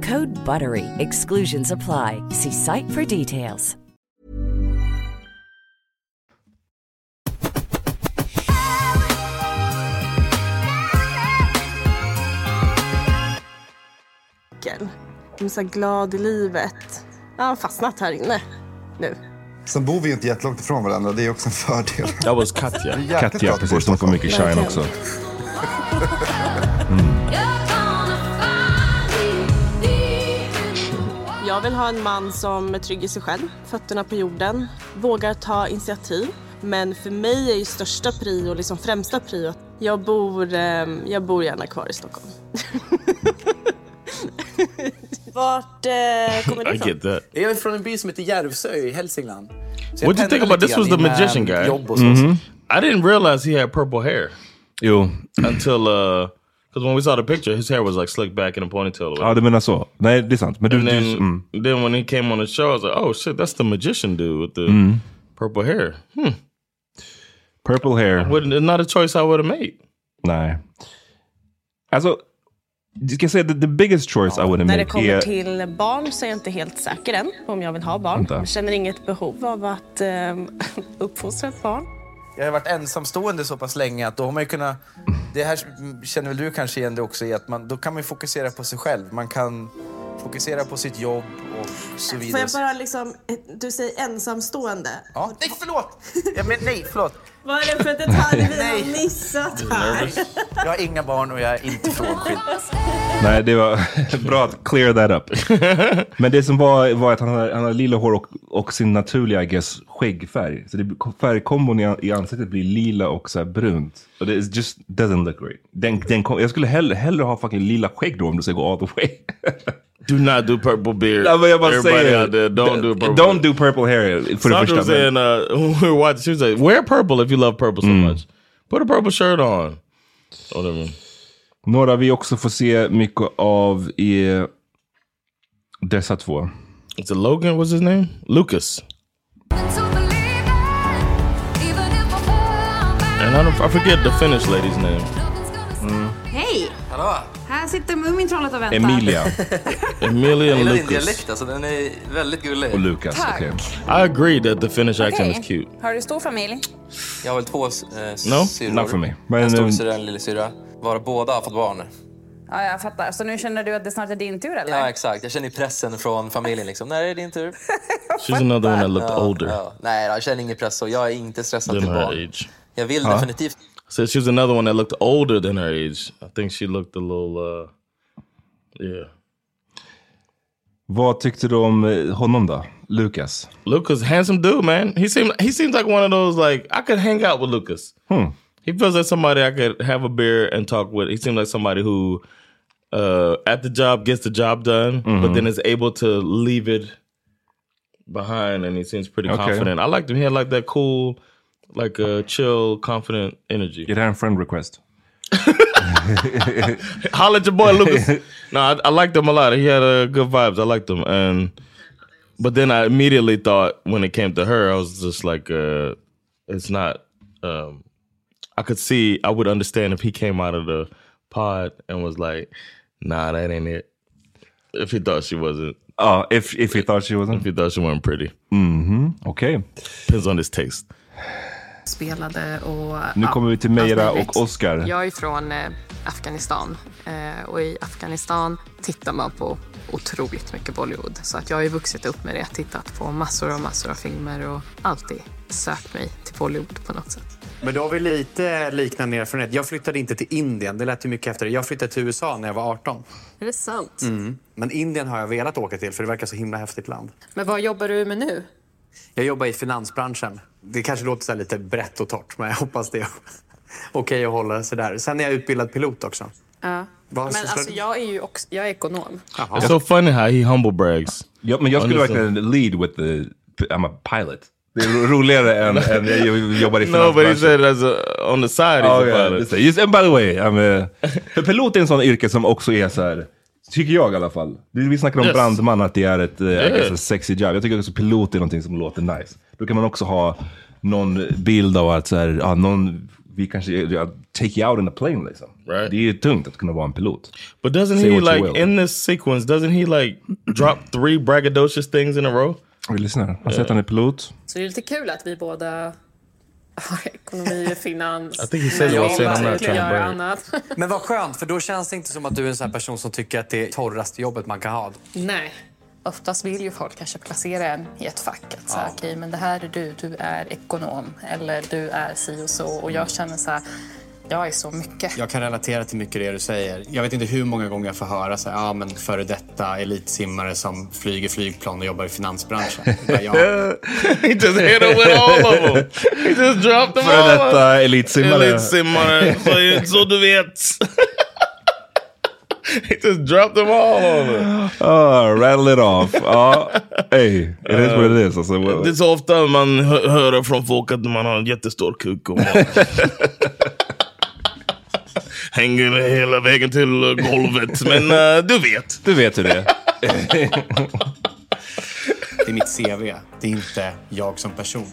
Code BUTTERY. Exclusions apply. See site for details. De är så glad i livet. Jag har fastnat här inne nu. Sen bor vi ju inte jättelångt ifrån varandra. Det är också en fördel. That was Katja. Katja, precis. De får mycket shine också. Jag vill ha en man som är trygg i sig själv, fötterna på jorden, vågar ta initiativ. Men för mig är ju största prio, liksom främsta prio, att jag bor, eh, jag bor gärna kvar i Stockholm. Vart eh, kommer du ifrån? Jag är från en by som heter Järvsö i Hälsingland. What do you think about this was the magician guy? Så. Mhm. I didn't realize he had purple hair. Jo. Until uh because when we saw the picture his hair was like slicked back in a ponytail. Ja, du menar så. Nej, det är sant. Men du, and du, then, mm. then when he came on the show, I was like, oh shit, that's the magician dude with the Mm. purple hair. Hmm. Purple hair. Wouldn't, not a choice I would have made. Nej. Alltså, jag ska säga the, the biggest choice I would have När det made kommer är... till barn så är jag inte helt säker än om jag vill ha barn. Vänta. Jag känner inget behov av att eh, uppfostra ett barn. Jag har varit ensamstående så pass länge att då har man ju kunnat... Det här känner väl du kanske igen det också i att man, då kan man ju fokusera på sig själv. Man kan fokusera på sitt jobb och så Får vidare. jag bara liksom, eh, du säger ensamstående. Ja, nej förlåt! Ja, men, nej, förlåt. Vad är det för detalj vi har missat här? Jag har inga barn och jag är inte frånskild. Nej, det var bra att clear that up. Men det som var, var att han har, han har lila hår och, och sin naturliga, I guess, skäggfärg. Så det, färgkombon i, i ansiktet blir lila och så här brunt. Och det just doesn't look great. Den, den kom, jag skulle hellre, hellre ha fucking lila skägg då om du ska gå all the way. Do not do purple beard. Nej, men jag bara Everybody säger, out there, don't do purple. Don't do purple hair för det Sandra was saying, uh, we were watching, she was like, wear purple if you love purple so much. Put a purple shirt on. Whatever. Några vi också får se mycket av är dessa två. It's a Logan, what's his name? Lucas. And I, don't, I forget the Finnish lady's name. Hej! Hallå! Här sitter Mumintrollet och väntar. Emilia Emilia Jag and din Lucas. dialekt alltså, den är väldigt gullig. och Lukas. Tack. okej. I agree that the Finnish accent is cute. Har du stor familj? Jag har väl två eh, No, syrror. not for me. en Men, storasyrra um, och en lillasyrra. Varav båda har fått barn. Ja, jag fattar. Så nu känner du att det snart är din tur eller? Ja, exakt. Jag känner ju pressen från familjen. Liksom. När är det din tur? She's another one that looked older Ja. Nej, jag känner ingen press. Och jag är inte stressad till barn. age. Jag vill Huh? definitivt Said she was another one that looked older than her age. I think she looked a little, uh, yeah. Vad tyckte du om eh, honom då? Lucas? Lucas, handsome dude, man. He seemed he seems like one of those like I could hang out with Lucas. Hmm. He feels like somebody I could have a beer and talk with. He seems like somebody who, uh, at the job gets the job done, Mhm. but then is able to leave it behind, and he seems pretty Okay. confident. I liked him. He had like that cool, like a chill, confident energy. Get här en friend request? Holla at your boy Lucas. no, I, I liked him a lot. He had uh, good vibes. I liked him, and but then I immediately thought when it came to her, I was just like, uh, it's not. Um, I could see. I would understand if he came out of the pod and was like, "Nah, that ain't it." If he thought she wasn't. Oh, if if he thought she wasn't. If he thought she wasn't pretty. Mhm, okej. Depends on his taste. Spelade och... Nu ja, kommer vi till Meira och Oscar. Jag är från eh, Afghanistan eh, och i Afghanistan tittar man på otroligt mycket Bollywood. Så att jag har ju vuxit upp med det, tittat på massor och massor av filmer och alltid sökt mig till Bollywood på något sätt. Men då har vi lite liknande erfarenhet. Jag flyttade inte till Indien, det lät ju mycket efter det. Jag flyttade till USA när jag var 18. Är det sant? Mm. Men Indien har jag velat åka till för det verkar så himla häftigt land. Men vad jobbar du med nu? Jag jobbar i finansbranschen. Det kanske låter så lite brett och torrt, men jag hoppas det är okej att hålla sig där. Sen är jag utbildad pilot också. Ja. Men alltså jag är ju också, jag är ekonom. It's so funny how he humble brags. Ja, men jag skulle verkligen lead with the... I'm a pilot. Det är ro- roligare än, än jag jobbar i No, but he finansbranschen. said as a, on the side he's Ja, a pilot. just det. Just, and by the way, I'm a, för pilot är en sån yrke som också är så här, tycker jag i alla fall. Det- Vi snackar om Yes. brandman, att det är ett uh, Yeah. Guess, sexy job. Jag tycker också pilot är någonting som låter nice. Då kan man också ha någon bild av att så här, ja, någon, vi kanske ja, take you out in a plane liksom. Det är ju tungt att kunna vara en pilot. But doesn't Say he like will. in this sequence? Doesn't he like drop three braggadocious things in a row? Vi lyssnar. Han säger att han är pilot. Så det är lite kul att vi båda ekonomi, finans, jag to göra brag. annat. Men vad skönt, för då känns det inte som att du är en sån här person som tycker att det är torraste jobbet man kan ha. Nej. Oftast vill ju folk kanske placera en i ett fack. Att så här, okej, men det här är du, du är ekonom. Eller du är si och så. Och jag känner så här, jag är så mycket. Jag kan relatera till mycket det du säger. Jag vet inte hur många gånger jag får höra så här, ja men före detta elitsimmare som flyger flygplan och jobbar i finansbranschen. Bara, ja. he just hit him with all of them. He just dropped them Före all. detta elitsimmare. Elitsimmare. Så, så du vet. he just dropped them all on her. Oh, rattle it off. Ja, hey, it is what it is. Alltså, Det är så ofta man hö- hör från folk att man har en jättestor kuk hänger hela vägen till golvet. Men uh, du vet. Du vet hur det är. Det är mitt CV, det är inte jag som person.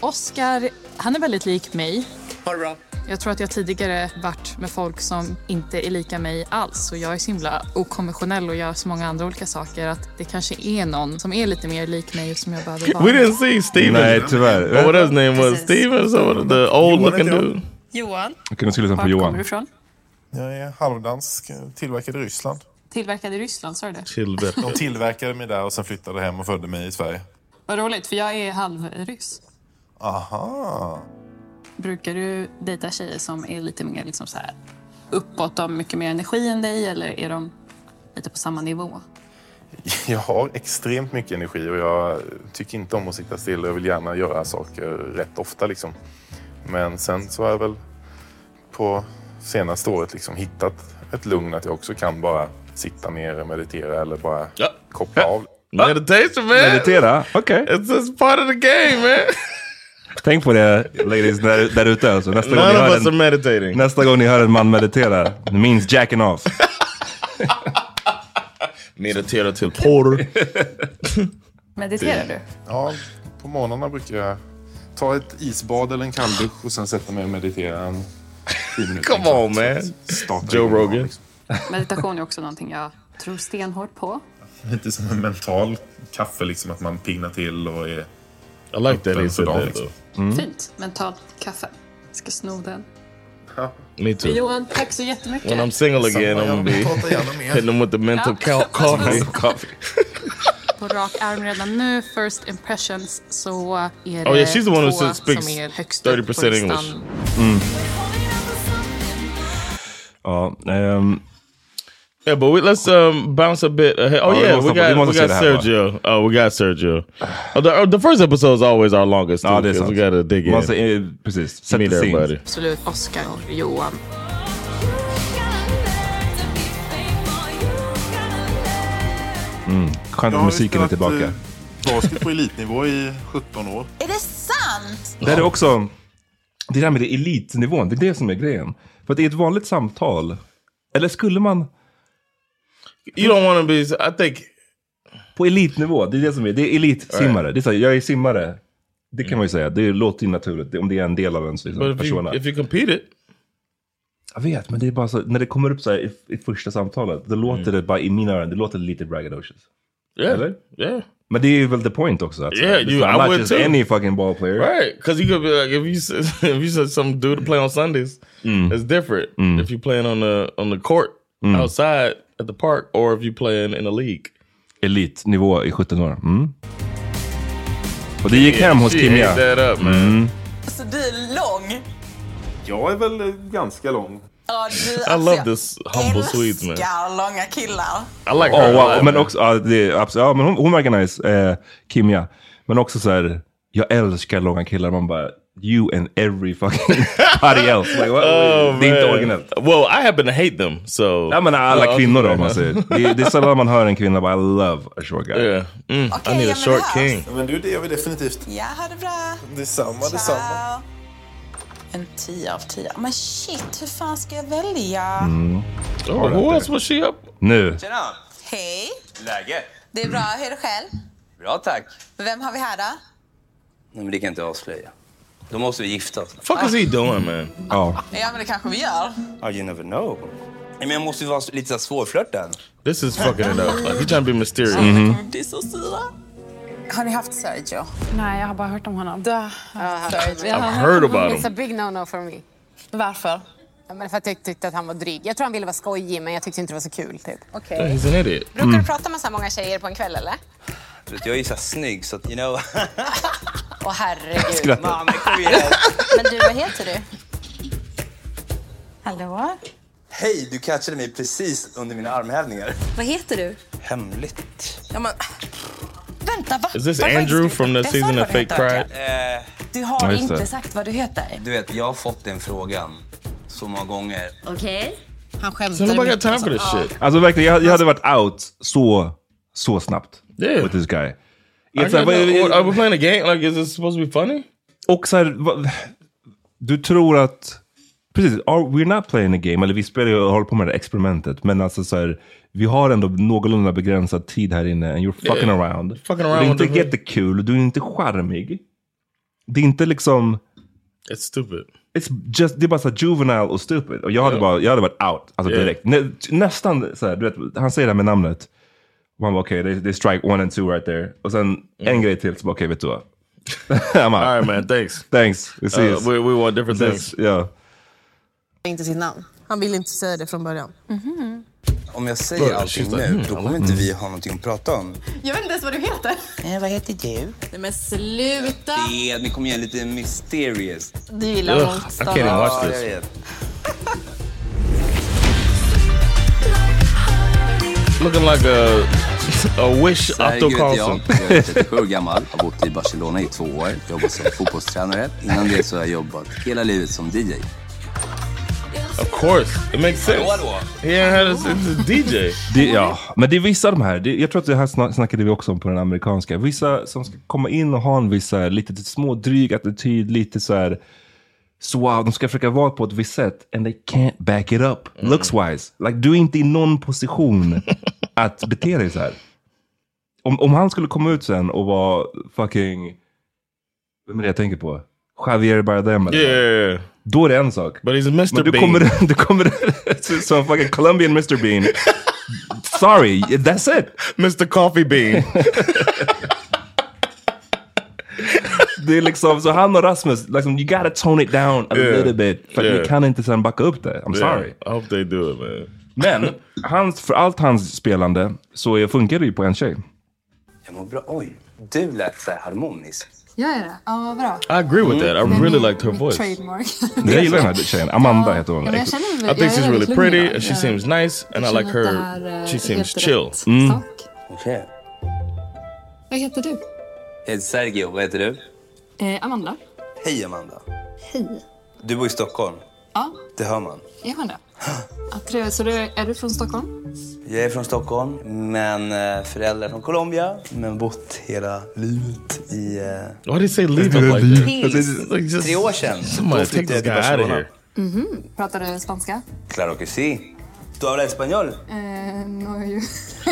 Oscar, han är väldigt lik mig. Ha det bra. Jag tror att jag tidigare varit med folk som inte är lika mig alls. Och jag är så himla okonventionell och gör så många andra olika saker att det kanske är någon som är lite mer lik mig och som jag behöver vara. We didn't see Steven. Nej, tyvärr. What what his name was? Steven? So the old looking dude. Johan, Okej, nu ska vi lyssna på Johan. ifrån? Jag är halvdansk, tillverkad i Ryssland. Tillverkad i Ryssland, sa du det? Chilbert. De tillverkade mig där och sen flyttade hem och födde mig i Sverige. Vad roligt, för jag är halvryss. Aha. Brukar du dejta tjejer som är lite mer liksom så här uppåt och har mycket mer energi än dig eller är de lite på samma nivå? Jag har extremt mycket energi och jag tycker inte om att sitta still. Jag vill gärna göra saker rätt ofta liksom. Men sen så har jag väl på senaste året liksom hittat ett lugn att jag också kan bara sitta ner och meditera eller bara koppla av. Meditation man. Meditera? Okej. It's just part of the game man. Tänk på det ladies där, där ute. Alltså. Nästa, gång meditating. nästa gång ni hör en man meditera, det means jacking off. Meditera till porr. Mediterar du? Ja, på morgnarna brukar jag ta ett isbad eller en kalldusch och sen sätta mig och meditera en. Come on man. Starta Joe Rogan. liksom. Meditation är också någonting jag tror stenhårt på. Lite som en mental kaffe, liksom att man pignar till och är I like that för dagen, liksom. though. Fint. Mentalt kaffe. Ska sno den. Me too. Johan, tack så jättemycket. When I'm single again, I'm gonna be hitting them with the mental coffee. Coffee. På rak arm redan nu, first impressions, så är det Oh yeah, she's the one who två s- speaks som är högst 30% listan. English. Mm. Ja, ehm, Yeah, but we, let's um, bounce a bit ahead. Oh Oh, yeah, we got we got det här, va? Sergio. Oh, we got Sergio. Oh, the, oh, the first episode is always our longest. Too, Ja, det är 'cause sant. We gotta dig in. Man säger- eh, precis. Set Meet everybody. Absolut Oscar och Johan. Skönt att musiken är tillbaka. eh, basket på elitnivå i 17 år. Är det sant? Det är också, det där med det elitnivån, det är det som är grejen. För att det är ett vanligt samtal. Eller skulle man... You don't want to be, I think... På elitnivå, det är det som är, det är elitsimmare. Det är så jag är simmare. Det kan man ju säga, det låter ju naturligt. Om det är en del av ens liksom, But if you, persona. if you competed, Jag vet, men det är bara så, när det kommer upp så här i, i första samtalet, då låter det bara i mina öron, det låter lite braggadocious. Yeah, Eller? yeah. Men det är ju väl the point också. Här, Yeah, it's you- not- I not would just too. any fucking ball player. right? Because you could be like, if you said, if you said some dude to play on Sundays, it's different. If you playing on the on the court Mm. outside at the park, or if you playing in a league. Elitnivå i 17 år. Mm. Och det gick hem hos Kimia. up. Mm. Så du är lång? Jag är väl ganska lång. Ja, du, I alltså, love this humble Swedes man. älskar långa killar. I like Oh, her. a wow. Men också, ja, det är absolut, ja, men hon, hon verkar nice, eh, Kimia. Men också så här, jag älskar långa killar. Man bara, you and every fucking body else. Like, what, Oh, det är inte originellt. Well, I happen to hate them, so... Ja men alla Oh, kvinnor då okay. om man säger. Det, det är sällan man hör en kvinna bara I love a short guy. Yeah. Mm, Okej, I need a short king. Men du, det gör vi definitivt. Ja, ha det bra. Detsamma, detsamma. En 10 av 10. Men shit, hur fan ska jag välja? Mm. Oh, was she up? Nu. Tjena! Hej, Läge? det är bra. Hur är det själv? Bra tack. Vem har vi här då? Nej, men det kan jag inte avslöja. Då måste vi gifta oss. fuck is he doing man? Ja. Ja, men det kanske vi gör. Oh, you never know. Nej, men jag måste ju vara lite så svårflörtad. This is fucking it up. Like, he's trying to be mysterious. Mhm. Det är så. Har ni haft Sergio? Nej, jag har bara hört om honom. Du har haft Sergio? I've heard about It's a him. big no-no for me. Varför? Ja, men för att jag tyckte att han var dryg. Jag tror han ville vara skojig, men jag tyckte inte det var så kul. Typ. Okej. Yeah, he's an idiot. Brukar du prata med så här många tjejer på en kväll, eller? Jag är ju så snygg så att, you know. Åh herregud. Skrattar. Mamma, kom igen. Men du, vad heter du? Hallå? Hej, du catchade mig precis under mina armhävningar. Vad heter du? Hemligt. Ja, men... Vänta, va? Is this Varför Andrew from the season of Fake Pride? Eh, Du har just inte det. sagt vad du heter. du vet, jag har fått den frågan så många gånger. Okej. Han So skämtade nobody got time for this Ja. shit. Alltså verkligen, jag, jag hade varit out så, så snabbt. Yeah. With this guy. It's like, vad- are we playing a game? Like, is this supposed to be funny? Och så här, du tror att, precis, are, we're not playing a game, eller vi spelar ju och håller på med det här experimentet, men alltså så här, vi har ändå någorlunda begränsad tid här inne, and you're fucking Yeah. around. Fucking Och around det är inte jättekul, du är inte charmig. Det är inte liksom... It's stupid. It's just, det är bara så juvenile och stupid. Och jag hade, Yeah. bara, jag hade varit out, alltså Yeah. direkt. Nä, nästan så här, du vet, han säger det här med namnet. Och man bara okej, okay, det är strike one and two right there. Och sen en grej till, så bara okej, vet du vad? I'm out. All right, man. Thanks. Thanks. We see Uh, we, we want different things. Yeah. Inte sitt namn. Han ville inte säga det från början. Om jag säger allting nu, då kommer like inte vi ha någonting att prata om. Jag vet inte ens vad du heter. Eh, vad heter du? Nej, men sluta. Det, ni kommer igen lite mysterious. Du gillar Ugh, långt I can't watch this. vet. Looking like a a wish Otto heter jag. Carlson. Jag är 37 år gammal. Har bott i Barcelona i två år. Jobbat som fotbollstränare. Innan det så har jag jobbat hela livet som DJ. Of course, it makes sense. He a, it's a DJ. Det, ja, men det är vissa av de här, det, jag tror att det här sna- snackade vi också om på den amerikanska. Vissa som ska komma in och ha en viss här, lite små dryg attityd, lite så här så wow, de ska försöka vara på ett visst sätt and they can't back it up looks wise. Like du är inte i någon position att bete dig så här. Om, om han skulle komma ut sen och vara fucking, vem är det jag tänker på? Javier Bardem eller Yeah, yeah, yeah. Då är det en sak. But he's Mr. Men du Bean. kommer, du kommer som fucking Colombian Mr Bean. Sorry, that's it. Mr. Coffee Bean. Det är liksom, så han och Rasmus, liksom, you gotta tone it down a Yeah. little bit. För Yeah. ni kan inte sen backa upp det. I'm Yeah, sorry. I hope they do it man. Men hans, för allt hans spelande så funkar det ju på en tjej. Jag mår bra. Oj, du lät så här harmonisk. Jag är det? Ja, vad bra. I agree with that. I är really liked her voice. Trademark. Jag gillar den här tjejen. Amanda heter hon. Ja, men jag känner mig- I think she's really pretty she seems nice and I like her. är She seems chill. Mm. Okej. Vad heter du? Jag heter Sergio. Vad heter du? Eh, Amanda. Hej, Amanda. Hej. Du bor i Stockholm. Ja, Det hör man. är man det? Ja, trevligt. Så du, är du från Stockholm? Jag är från Stockholm, men eh, föräldrar från Colombia. Men bott hela livet i... Eh... Why did he say leave it like that? Tills Like just- tre år sedan. Somebody Då take flyttade this jag till guy out of Barcelona. here. Mhm. Pratar du spanska? Claro que sí. ¿Tú hablas español? Eh, no, ju.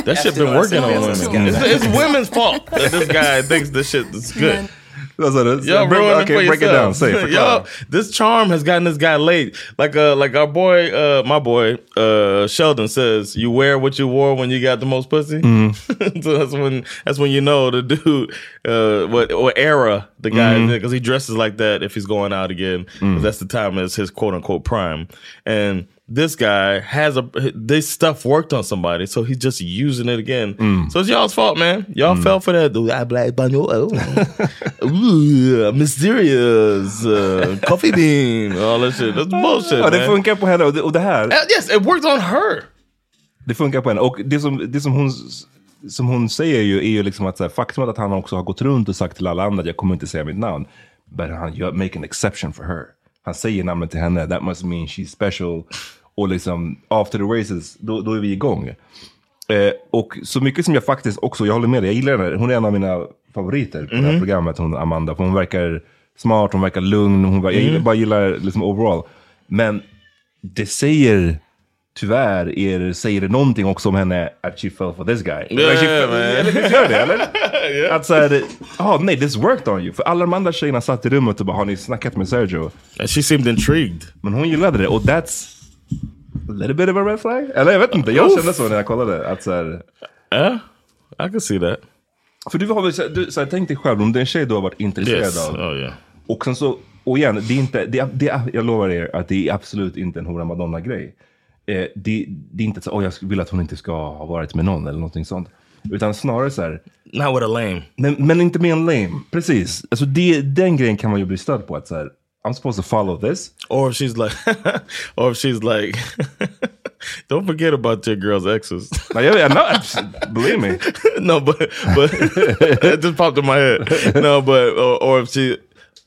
That shit been working on women. It's, it's women's fault that this guy thinks this shit is good. Vad sa du? Y'all Break- ruining okay, for break it down. Say, förklara. Y'all, this charm has gotten this guy laid. Like uh, like our boy, uh, my boy, uh, Sheldon says, you wear what you wore when you got the most pussy. Mm. so that's when that's when you know the dude, uh, what what era the guy is Mhm. because he dresses like that if he's going out again. Mm. That's the time is his quote unquote prime. And this guy has a this stuff worked on somebody, so he's just using it again. Mm. So it's y'all's fault, man. Y'all fell for that. I black. Oh. Ooh, mysterious uh, coffee bean, all that shit. That's bullshit, Ja, det funkar på henne och det, och det här. Uh, yes, it worked on her. Det funkar på henne. Och det som, det som, hon, som hon säger ju är ju liksom att så här, faktumet att han också har gått runt och sagt till alla andra att jag kommer inte säga mitt namn. But han gör, make an exception for her. Han säger namnet till henne, that must mean she's special. Och liksom after the races, då, då är vi igång. Eh, och så mycket som jag faktiskt också, jag håller med dig, jag gillar henne. Hon är en av mina favoriter på det här Mhm. programmet, hon Amanda. För hon verkar smart, hon verkar lugn, hon, jag Mm. gillar, bara gillar liksom overall. Men det säger tyvärr är, säger det någonting också om henne att she fell for this guy. Yeah, Like man. Eller visst gör det? Eller? Att såhär, ah, nej this worked on you. För alla de andra tjejerna satt i rummet och bara, har ni snackat med Sergio? And she seemed intrigued. Men hon gillade det och that's little bit of a red flag. Eller jag vet inte, jag kände så när jag kollade. Att såhär, Yeah, I can see that. för du har väl, så- du, så här, tänk dig själv, om det är en tjej du har varit intresserad Yes. av. Oh, yeah. Och sen så, och igen, det är inte, det är, det jag lovar er att det är absolut inte en Hora Madonna-grej. Eh, det, det är inte så, oh, jag vill att hon inte ska ha varit med någon eller någonting sånt. Utan snarare så här. Not with a lame. Men, men inte med en lame. Precis. Alltså det, den grejen kan man ju bli störd på. Att så här, I'm supposed to follow this. Or if she's like, or if she's like, don't forget about your girl's exes. No, yeah, no, believe me. no, but but it just popped in my head. No, but or, or if she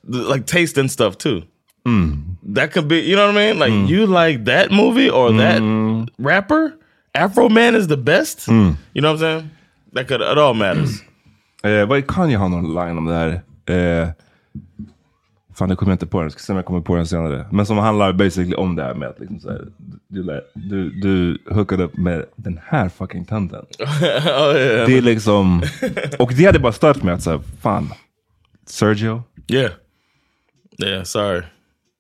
like tasting stuff too. That could be, you know what I mean? Like you like that movie or that rapper? Afro Man is the best. Mm. You know what I'm saying? That could it all matters. Eh, vad kan jag ha någon line om det här? Eh, fan, det kommer jag inte på den. Jag ska se om jag kommer på den senare. Men som handlar basically om det här med att liksom så här, du, du, du hookade upp med den här fucking tanten. oh, yeah. Det är liksom... Och det hade bara stört mig att säga, fan, Sergio. Yeah. Yeah, sorry.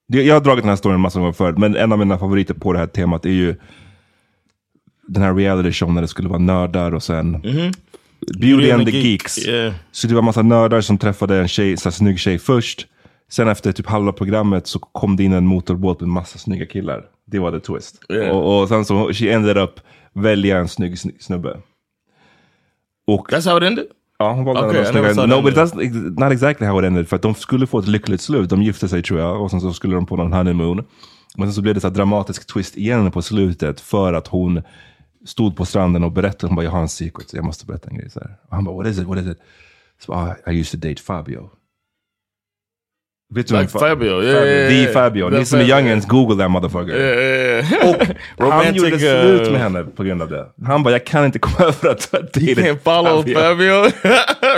Jag har dragit den här storyn en massa gånger förut, men en av mina favoriter på det här temat är ju den här reality show när det skulle vara nördar och sen Mhm. Beauty and the Geeks. Yeah. Så det var massa nördar som träffade en tjej, så här, snygg tjej först. Sen efter typ halva programmet så kom det in en motorbåt med massa snygga killar. Det var the twist. Yeah. Och, och sen så, she ended up välja en snygg sn- snubbe. Och, That's how it ended? Ja, hon valde Okay, en av de I never snygga. No, but that's not exactly how it ended. För att de skulle få ett lyckligt slut. De gifte sig tror jag. Och sen så skulle de på någon honeymoon. Men sen så blev det så dramatisk twist igen på slutet. För att hon stod på stranden och berättade. Hon bara, jag har en secret. Så jag måste berätta en grej. Så här. Och han bara, what is it? What is it? Så I, I used to date Fabio. Vet Like vem Fa- Fabio, yeah, yeah, The yeah. Fabio. Ni som är Fabio. youngins, google that motherfucker. Yeah, yeah, yeah. Och han gjorde uh, slut med henne på grund av det. Han bara, jag kan inte komma över att du har can't follow Fabio?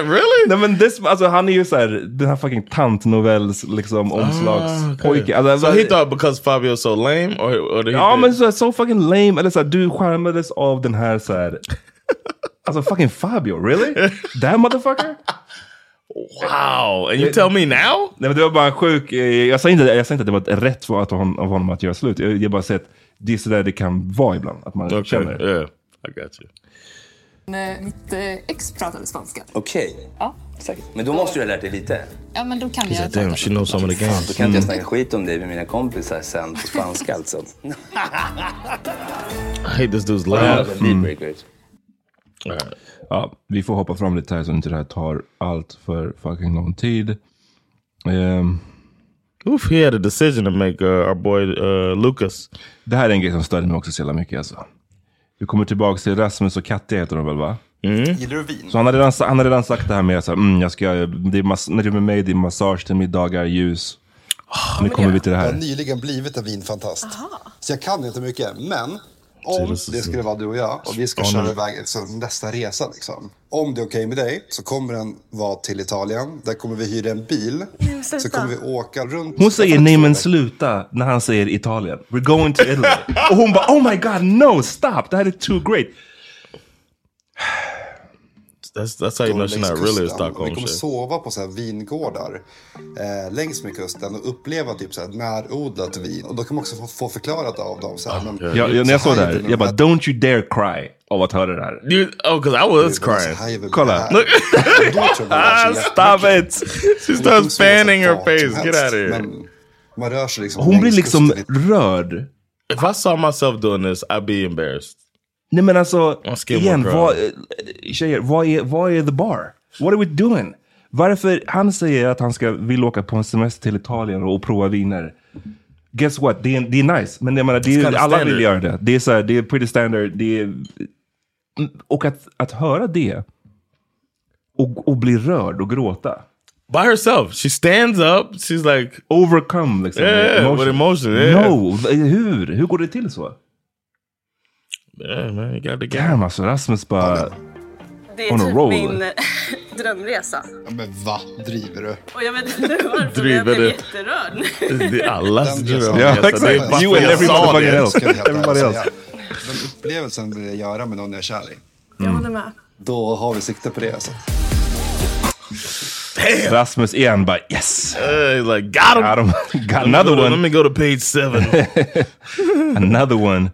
really? Nej men this, alltså, han är ju såhär, den här fucking tantnovells liksom omslagspojke. Alltså, so he thought because Fabio was so lame? Or, or Ja men så, so fucking lame, eller såhär, du skärmades av den här såhär, alltså fucking Fabio, really? That motherfucker? Wow, and you tell me now? Nej men det var bara en sjuk, eh, jag säger inte, jag säger inte att det var ett rätt för att hon, av honom att göra slut. Jag, jag bara säger att det är sådär det kan vara ibland, att man Okay, känner. yeah, I got you. Eh, Mitt eh, ex pratade spanska. Okej. Ja, säkert. Men då måste du ha lärt dig lite. Ja, men då kan jag like, damn, she knows some of the Då games. kan inte jag Mm. snacka skit om dig med mina kompisar sen på spanska alltså. I hate this dude's Ja, laugh. är dealbreakers. Ja, vi får hoppa fram lite här så inte det här tar allt för fucking lång tid. Ehm, Oof, he had a decision to make, uh, our boy uh, Lucas. Det här är en grej som störde mig också så jävla mycket alltså. Vi kommer tillbaka till Rasmus och Katja heter de väl va? Gillar du vin? Så han har redan, han har redan sagt det här med här, mm, jag ska, det är när du är med mig, det är massage till middagar, ljus. nu kommer vi till det Jag har här. nyligen blivit en vinfantast. Så jag kan inte mycket. Men om det skulle vara du och jag och vi ska Spanar. köra iväg liksom, nästa resa. Liksom. Om det är okej med dig så kommer den vara till Italien. Där kommer vi hyra en bil. Så kommer vi åka runt. Hon säger nej men sluta när han säger Italien. We're going to Italy. och hon bara oh my god no stop, det här är too great. That's, that's how you know she's not really a Stockholm Vi kommer shit. sova på så här vingårdar eh, längs med kusten och uppleva typ så här närodlat vin. Och då kan man också få, få förklarat av dem. Så här, men, Jag, jag, när jag såg det här, jag bara don't you dare cry av att höra det här. Dude, oh, because I was crying. Kolla. Look. Ah, Stop it! She starts fanning her face. Get out of here. Men man rör sig liksom Hon blir liksom rörd. If I saw myself doing this, I'd be embarrassed. Nej men alltså, igen, vad, eh, tjejer, vad är, vad är the bar? What are we doing? Varför, han säger att han ska, vill åka på en semester till Italien och prova viner. Guess what, det är, det är nice. Men jag menar, det är, alla vill göra det. Det är, så här, det är pretty standard. Det är, Mm, och att, att höra det och, och bli rörd och gråta. By herself. She stands up. She's like... Overcome liksom. Yeah, with emotion. Yeah. No, hur? Hur går det till så? Yeah, man. Damn alltså, Rasmus bara... Det är On a typ roll. min eh, drömresa. Ja, men va? Driver du? Och jag vet inte varför, men Driver jag blev jätterörd. Det är allas Den resan- dröm. Ja, Alltså, det är exakt. You and jag every sa motherfucking det. else. Everybody else. Den upplevelsen vill jag göra med någon jag är kär i. Jag håller med. Då har vi sikte på det. Alltså. Rasmus igen bara yes! Uh, like, got him! Got him. Got another one. Let me go to page seven. Another one.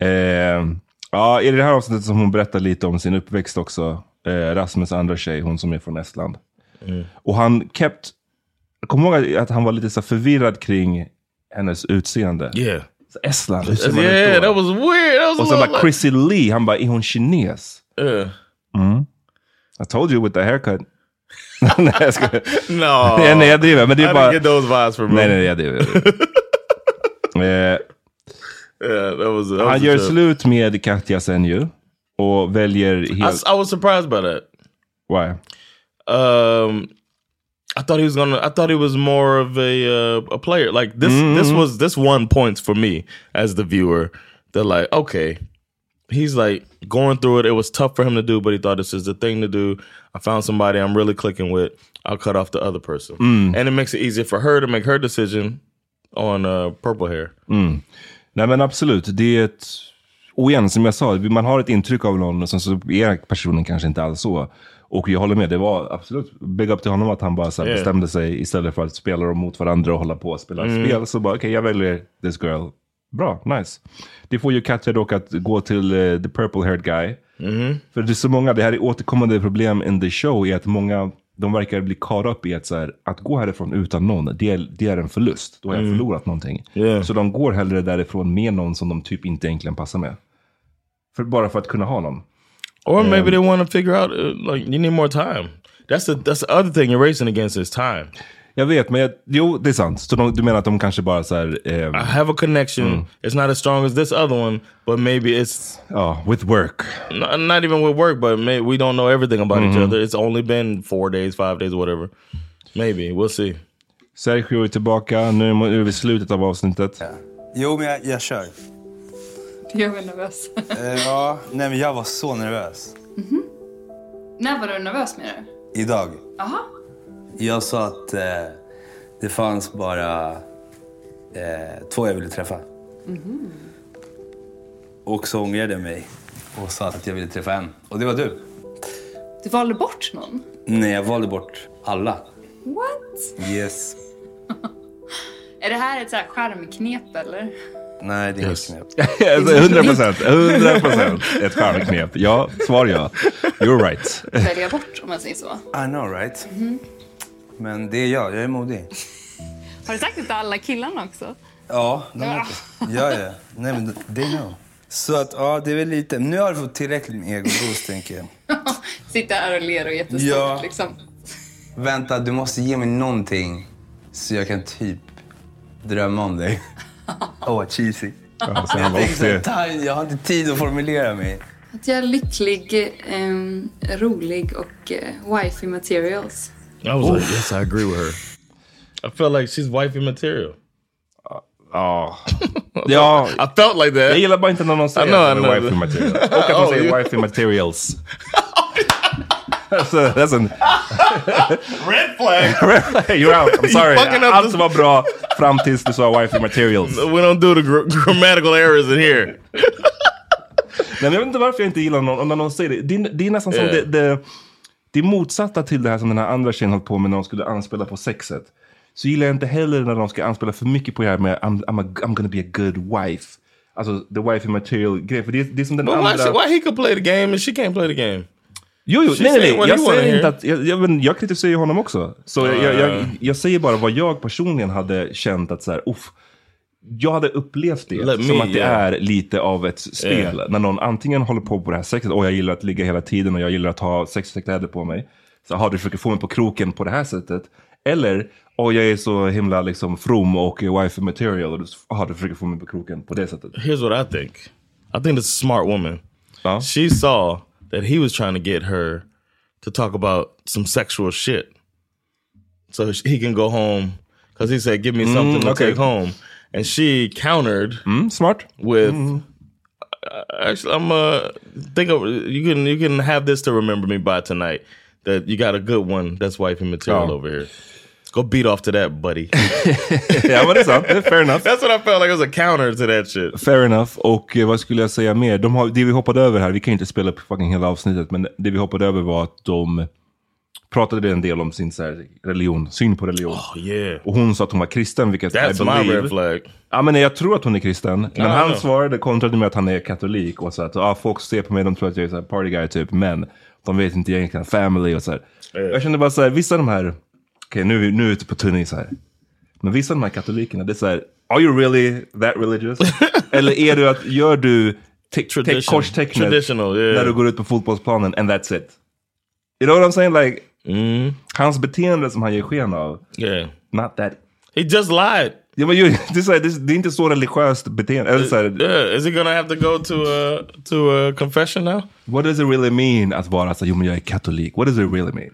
Eh, ja, i det här avsnittet som hon berättar lite om sin uppväxt också. Eh, Rasmus andra tjej, hon som är från Estland. Mm. Och han kept... Jag kommer ihåg att han var lite så förvirrad kring hennes utseende. Yeah. Så Estland, hur ser man Yeah, ut då? that was weird. That was Och så bara like- Chrissy Lee, han bara, är hon kines? Yeah. Mm. I told you with the haircut. nej, jag skojar. No. nej, nej, jag driver. Men det I är didn't bara... get those vibes from Nej, nej, jag driver. eh, Yeah, that was, that han gör trip. slut med Katja sen ju. Och väljer I, helt... I was surprised by that. Why? Um, I thought he was gonna. I thought he was more of a uh, a player. Like this. This Mhm. was this won points for me as the viewer. They're like, okay, he's like going through it. It was tough for him to do, but he thought this is the thing to do. I found somebody I'm really clicking with. I'll cut off the other person, Mm. and it makes it easier for her to make her decision on uh, purple hair. Mm. Nej men absolut, det är ett... Och igen, som jag sa, man har ett intryck av någon och sen så är personen kanske inte alls så. Och jag håller med, det var absolut big up till honom att han bara så Yeah. bestämde sig istället för att spela dem mot varandra och hålla på och spela Mm. spel. Så bara, okej jag väljer this girl. Bra, nice. Det får ju Katja dock att gå till eh, the purple haired guy. Mhm. För det är så många, det här är återkommande problem in the show, är att många, de verkar bli caught up i att så här, att gå härifrån utan någon, det är, det är en förlust. Då har jag Mm. förlorat någonting. Yeah. Så de går hellre därifrån med någon som de typ inte egentligen passar med. För, bara för att kunna ha någon. Or maybe Um, they want to figure out uh, like you need more time. That's the that's the other thing you're racing against is time. Jag vet, men jag, jo det är sant. Så de, du menar att de kanske bara så här... ehm, I have a connection. Mm. It's not as strong as this other one, but maybe it's Ja, with work. not, even with work. But may, we don't know everything about each Mhm. other. It's only been four days, five days, whatever. Maybe we'll see. Sergio är tillbaka, nu är vi i slutet av avsnittet. Jo, men jag, jag kör. Gör mig nervös. Eh, ja, nej men jag var så nervös. När var du nervös med det? Idag. Aha. Jag sa att eh, det fanns bara eh, två jag ville träffa. Mhm. Och så ångrade jag mig och sa att jag ville träffa en. Och det var du. Du valde bort någon? Nej, jag valde bort alla. What? Yes. Är det här ett så här charmknep eller? Nej, det är Yes. inget knep. Alltså, 100 procent, 100 procent ett stjärnknep. Ja, svar ja. You're right. Välja bort om man säger så. I know right? Mhm. Men det är jag, jag är modig. Har du sagt det till alla killarna också? Ja, de det. Ja, ja. Nej, men they know. Så att, ja, det är väl lite... Nu har du fått tillräckligt med egoboost, tänker jag. Sitta här och ler och jättestort Ja. liksom. Vänta, du måste ge mig någonting så jag kan typ drömma om dig. Åh, vad cheesy. Ja, jag, har inte tid att formulera mig. Att jag är lycklig, ehm, rolig och uh, wifey materials. I was like, yes, I agree with her. I felt like she's wifey material. Uh, oh. Ja. Ja. I felt like that. Jag gillar bara inte när någon säger I know, att I de är know. wifey material. Och att de Oh, säger wifey materials. That's a, that's an... Red flag. Red flag. You're out. I'm sorry. You fucking up Allt the- var bra fram tills du sa wifey materials. We don't do the gr- grammatical errors in here. Nej, men jag vet inte varför jag inte gillar någon, när någon säger det. Det är, det är nästan som det, det, det motsatta till det här som den här andra tjejen höll på med när de skulle anspela på sexet. Så gillar jag inte heller när de ska anspela för mycket på det här med I'm, I'm, a, I'm gonna be a good wife. Alltså the wife material grej. För det, det är som den But why, andra... she, why he could play the game and she can't play the game? Jo, jo, She nej, nej, nej. Jag säger inte att, jag, jag, men jag kritiserar honom också. Så jag, jag, jag, Ah. jag säger bara vad jag personligen hade känt att så här, uff, jag hade upplevt det Let som me, att det yeah. är lite av ett spel. Yeah. När någon antingen håller på på det här sexet, och jag gillar att ligga hela tiden och jag gillar att ha sexiga kläder på mig. Så har du försöker få mig på kroken på det här sättet. Eller, och jag är så himla liksom from och wife material och du har du försöker få mig på kroken på det sättet. Here's what I think. I think this is a smart woman. She saw that he was trying to get her to talk about some sexual shit. So he can go home. Because he said, give me Mm, something to okay. take home. And she countered smart. with uh, actually I'm uh think of you can you can have this to remember me by tonight. That you got a good one that's wifey material Ja. over here. Go beat off to that buddy. ja men det är sant, det är fair enough. That's what I felt like it was a counter to that shit. Fair enough. Och eh, vad skulle jag säga mer? De har, det vi hoppade över här, vi kan inte spela upp fucking hela avsnittet, men det vi hoppade över var att de pratade en del om sin så här, religion, syn på religion. yeah. Och hon sa att hon var kristen, vilket That's I my believe. red flag. Ja men jag tror att hon är kristen. Men I han know. svarade kontrade med att han är katolik och så att ah, folk ser på mig, de tror att jag är så här party guy typ, men de vet inte egentligen family och så här. Jag kände bara så här, vissa av de här, okej nu, är vi- nu är vi ute på tunn is här. Men vissa av de här katolikerna, det är så här, are you really that religious? Eller är du att, gör du korstecknet yeah. när du går ut på fotbollsplanen and that's it? You know what I'm saying? Like, Mm. hans beteende som han ger sken av, Yeah. not that. He just lied. Ja, men ju, det, är så här, det, är- inte så religiöst beteende. Eller så här, Yeah. Is he gonna have to go to a to a confession now? What does it really mean att vara så, jo men jag är katolik? What does it really mean?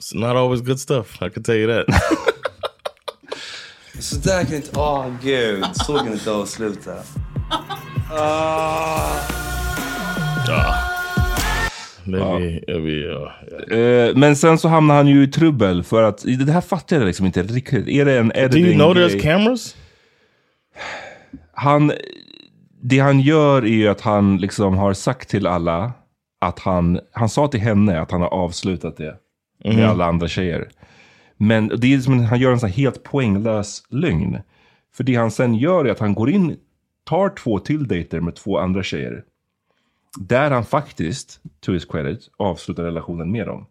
It's not always good stuff. I can tell you that. Så där kan inte... Åh gud, så kan inte avsluta. Ah. Maybe, maybe, uh, yeah. Eh, men sen så hamnar han ju i trubbel för att, det här fattar jag liksom inte riktigt. Är det en Do editing you know there's cameras? Han, det han gör är ju att han liksom har sagt till alla att han, han sa till henne att han har avslutat det med Mhm. alla andra tjejer. Men det är som han gör en sån här helt poänglös lögn. För det han sen gör är att han går in, tar två till dejter med två andra tjejer. Där han faktiskt, to his credit, avslutar relationen med dem.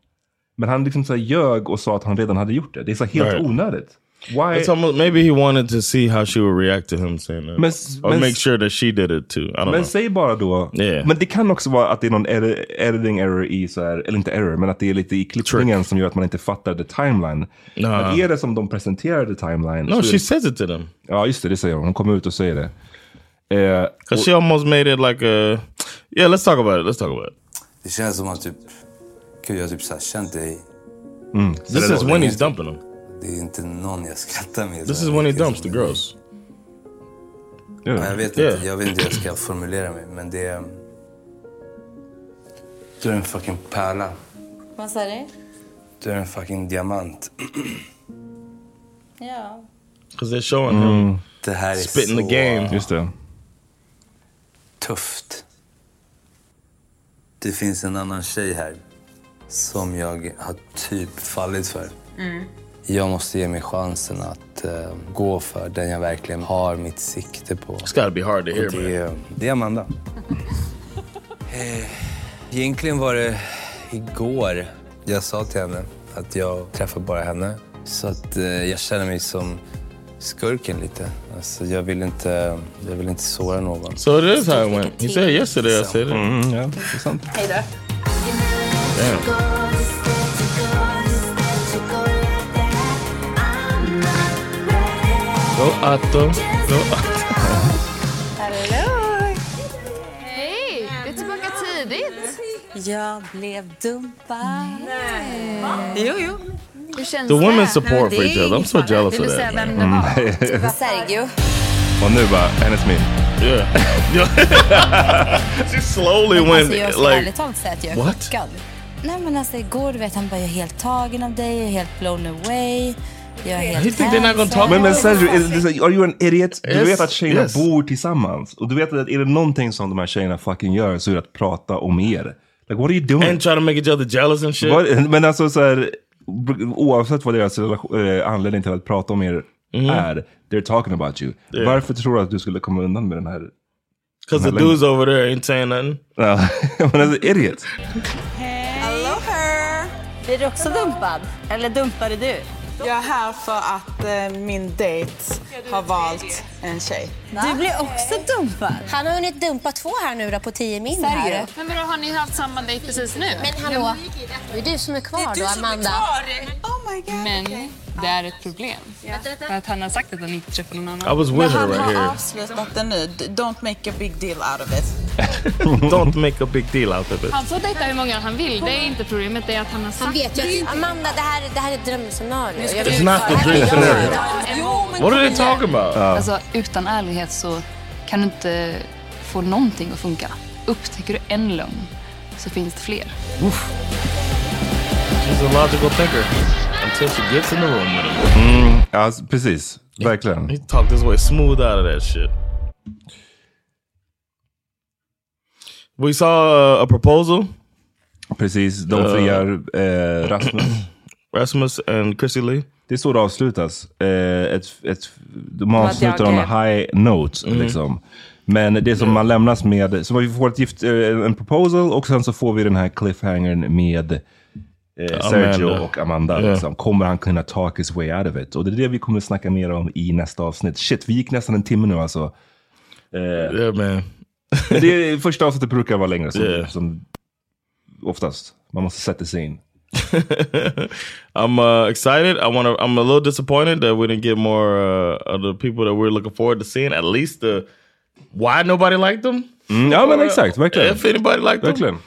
Men han liksom så ljög och sa att han redan hade gjort det. Det är så helt Right. onödigt. Why? It's almost, maybe he wanted to see how she would react to him saying that. Men- or men- make sure that she did it too. I don't Men know. säg bara då, Yeah. men det kan också vara att det är någon edi- editing error i så här, eller inte error, men att det är lite i klippningen som gör att man inte fattar the timeline. Nah. Men är det som de presenterar the timeline? No, she det- says it to them. Ja, just det, det säger hon. Hon kommer ut och säger det. Eh, Cause she almost made it like a... Yeah, let's talk about it. Let's talk about it. Det känns som att typ... Gud, jag har typ så här känt dig. Mm. This is when he's dumping them. Det är inte någon jag skrattar med. This is when he dumps the girls. Ja, jag vet Yeah. inte. Jag vet inte hur jag ska formulera mig, men det är... Du är en fucking pärla. Vad sa du? Du är en fucking diamant. Ja. Because they're showing Mm. him Det här är spitting så the game. Just det. tufft. Det finns en annan tjej här som jag har typ fallit för. Mm. Jag måste ge mig chansen att eh, gå för den jag verkligen har mitt sikte på. It's gotta be hard to hear, det, det är Amanda. eh, egentligen var det igår jag sa till henne att jag träffar bara henne. Så att eh, jag känner mig som skurken lite. Alltså, jag, vill inte, jag vill inte såra någon. So it is how it went. He said yesterday I said it. Mm, ja, det är sant. Hej då. Damn. Go Atto. Go Hallå! Hej! Du är tillbaka tidigt. Jag blev dumpad. Jo, jo. Hur känns The women support for each other. I'm so jealous of du that. man. Mm. Sergio. Och nu bara, hennes min. Yeah. She slowly Men went alltså, jag ska like... talat säga att jag är What? chockad. Nej men alltså igår du vet han bara jag är helt tagen av dig, jag är helt blown away. Jag är helt think they're not gonna talk Men men Sergio, is, is, are you an idiot? Du Yes, vet att tjejerna yes. bor tillsammans. Och du vet att är det någonting som de här tjejerna fucking gör så är det att prata om er. Like what are you doing? And try to make each other jealous and shit. Vad- men alltså så här, oavsett vad deras eh, anledning till att prata om er Mhm. är, they're talking about you. Yeah. Varför tror du att du skulle komma undan med den här? Because the dudes over there ain't saying nothing. Ja, men alltså idiot. Hello her! Blir du också dumpad? Eller dumpade du? Jag är här för att eh, min date har valt en tjej. Du blir också dumpad? Han har hunnit dumpa två här nu då på tio min här. Men vadå, har ni haft samma dejt precis nu? Men hallå, det är du som är kvar Det är du då, som är Amanda. Oh my God. Men det är ett problem. För att han har sagt att han inte träffar någon annan. I was with her han right har here. avslutat det nu. Don't make a big deal out of it. Don't make a big deal out of it. Han får dejta hur många han vill. Det är inte problemet. Det är att han har sagt Han vet ju att Amanda, det här, det här är ett drömscenario. Jag It's vet- not the dream scenario. What are they talking about? Alltså, utan ärlighet så kan du inte få någonting att funka. Upptäcker du en lögn så finns det fler. She's a logical thinker. Until she gets in the room with him. Mm, ja, precis. Verkligen. He talked his way smooth out of that shit. We saw uh, a proposal. Precis, de Uh, friar eh, Rasmus. Rasmus and Chrissy Lee. Det är så det avslutas. Eh, ett, ett, de avslutar on a high note. Mm. Liksom. Men det som man lämnas med, så vi får ett gift, eh, en proposal och sen så får vi den här cliffhangern med eh, Sergio Amanda. och Amanda. Yeah. Liksom. Kommer han kunna talk his way out of it? Och det är det vi kommer snacka mer om i nästa avsnitt. Shit, vi gick nästan en timme nu alltså. Eh, yeah, man. men det är, första avsnittet brukar vara längre, som, Yeah. som oftast. Man måste sätta sig in. I'm uh, excited. I want to. I'm a little disappointed that we didn't get more uh, of the people that we're looking forward to seeing. At least the why nobody liked them. Mm, ja, men Or, exakt, verkligen. If anybody liked them, Verkligen.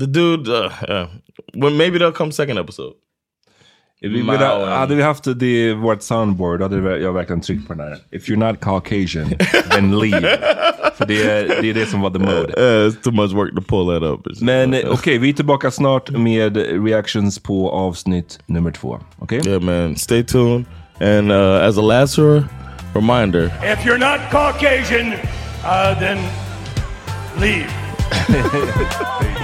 The dude, uh, yeah. Well, maybe they'll come second episode. Vi, vi, Mao and- hade vi haft det, vårt soundboard hade jag verkligen tryckt på den här. If you're not Caucasian, then leave. För det är, det är det som var the mode. Uh, it's too much work to pull that up. Men okej, vi är tillbaka snart med reactions på avsnitt nummer två. Okej? Yeah, man. Stay tuned. And uh, as a last re- reminder, If you're not Caucasian, uh, then leave.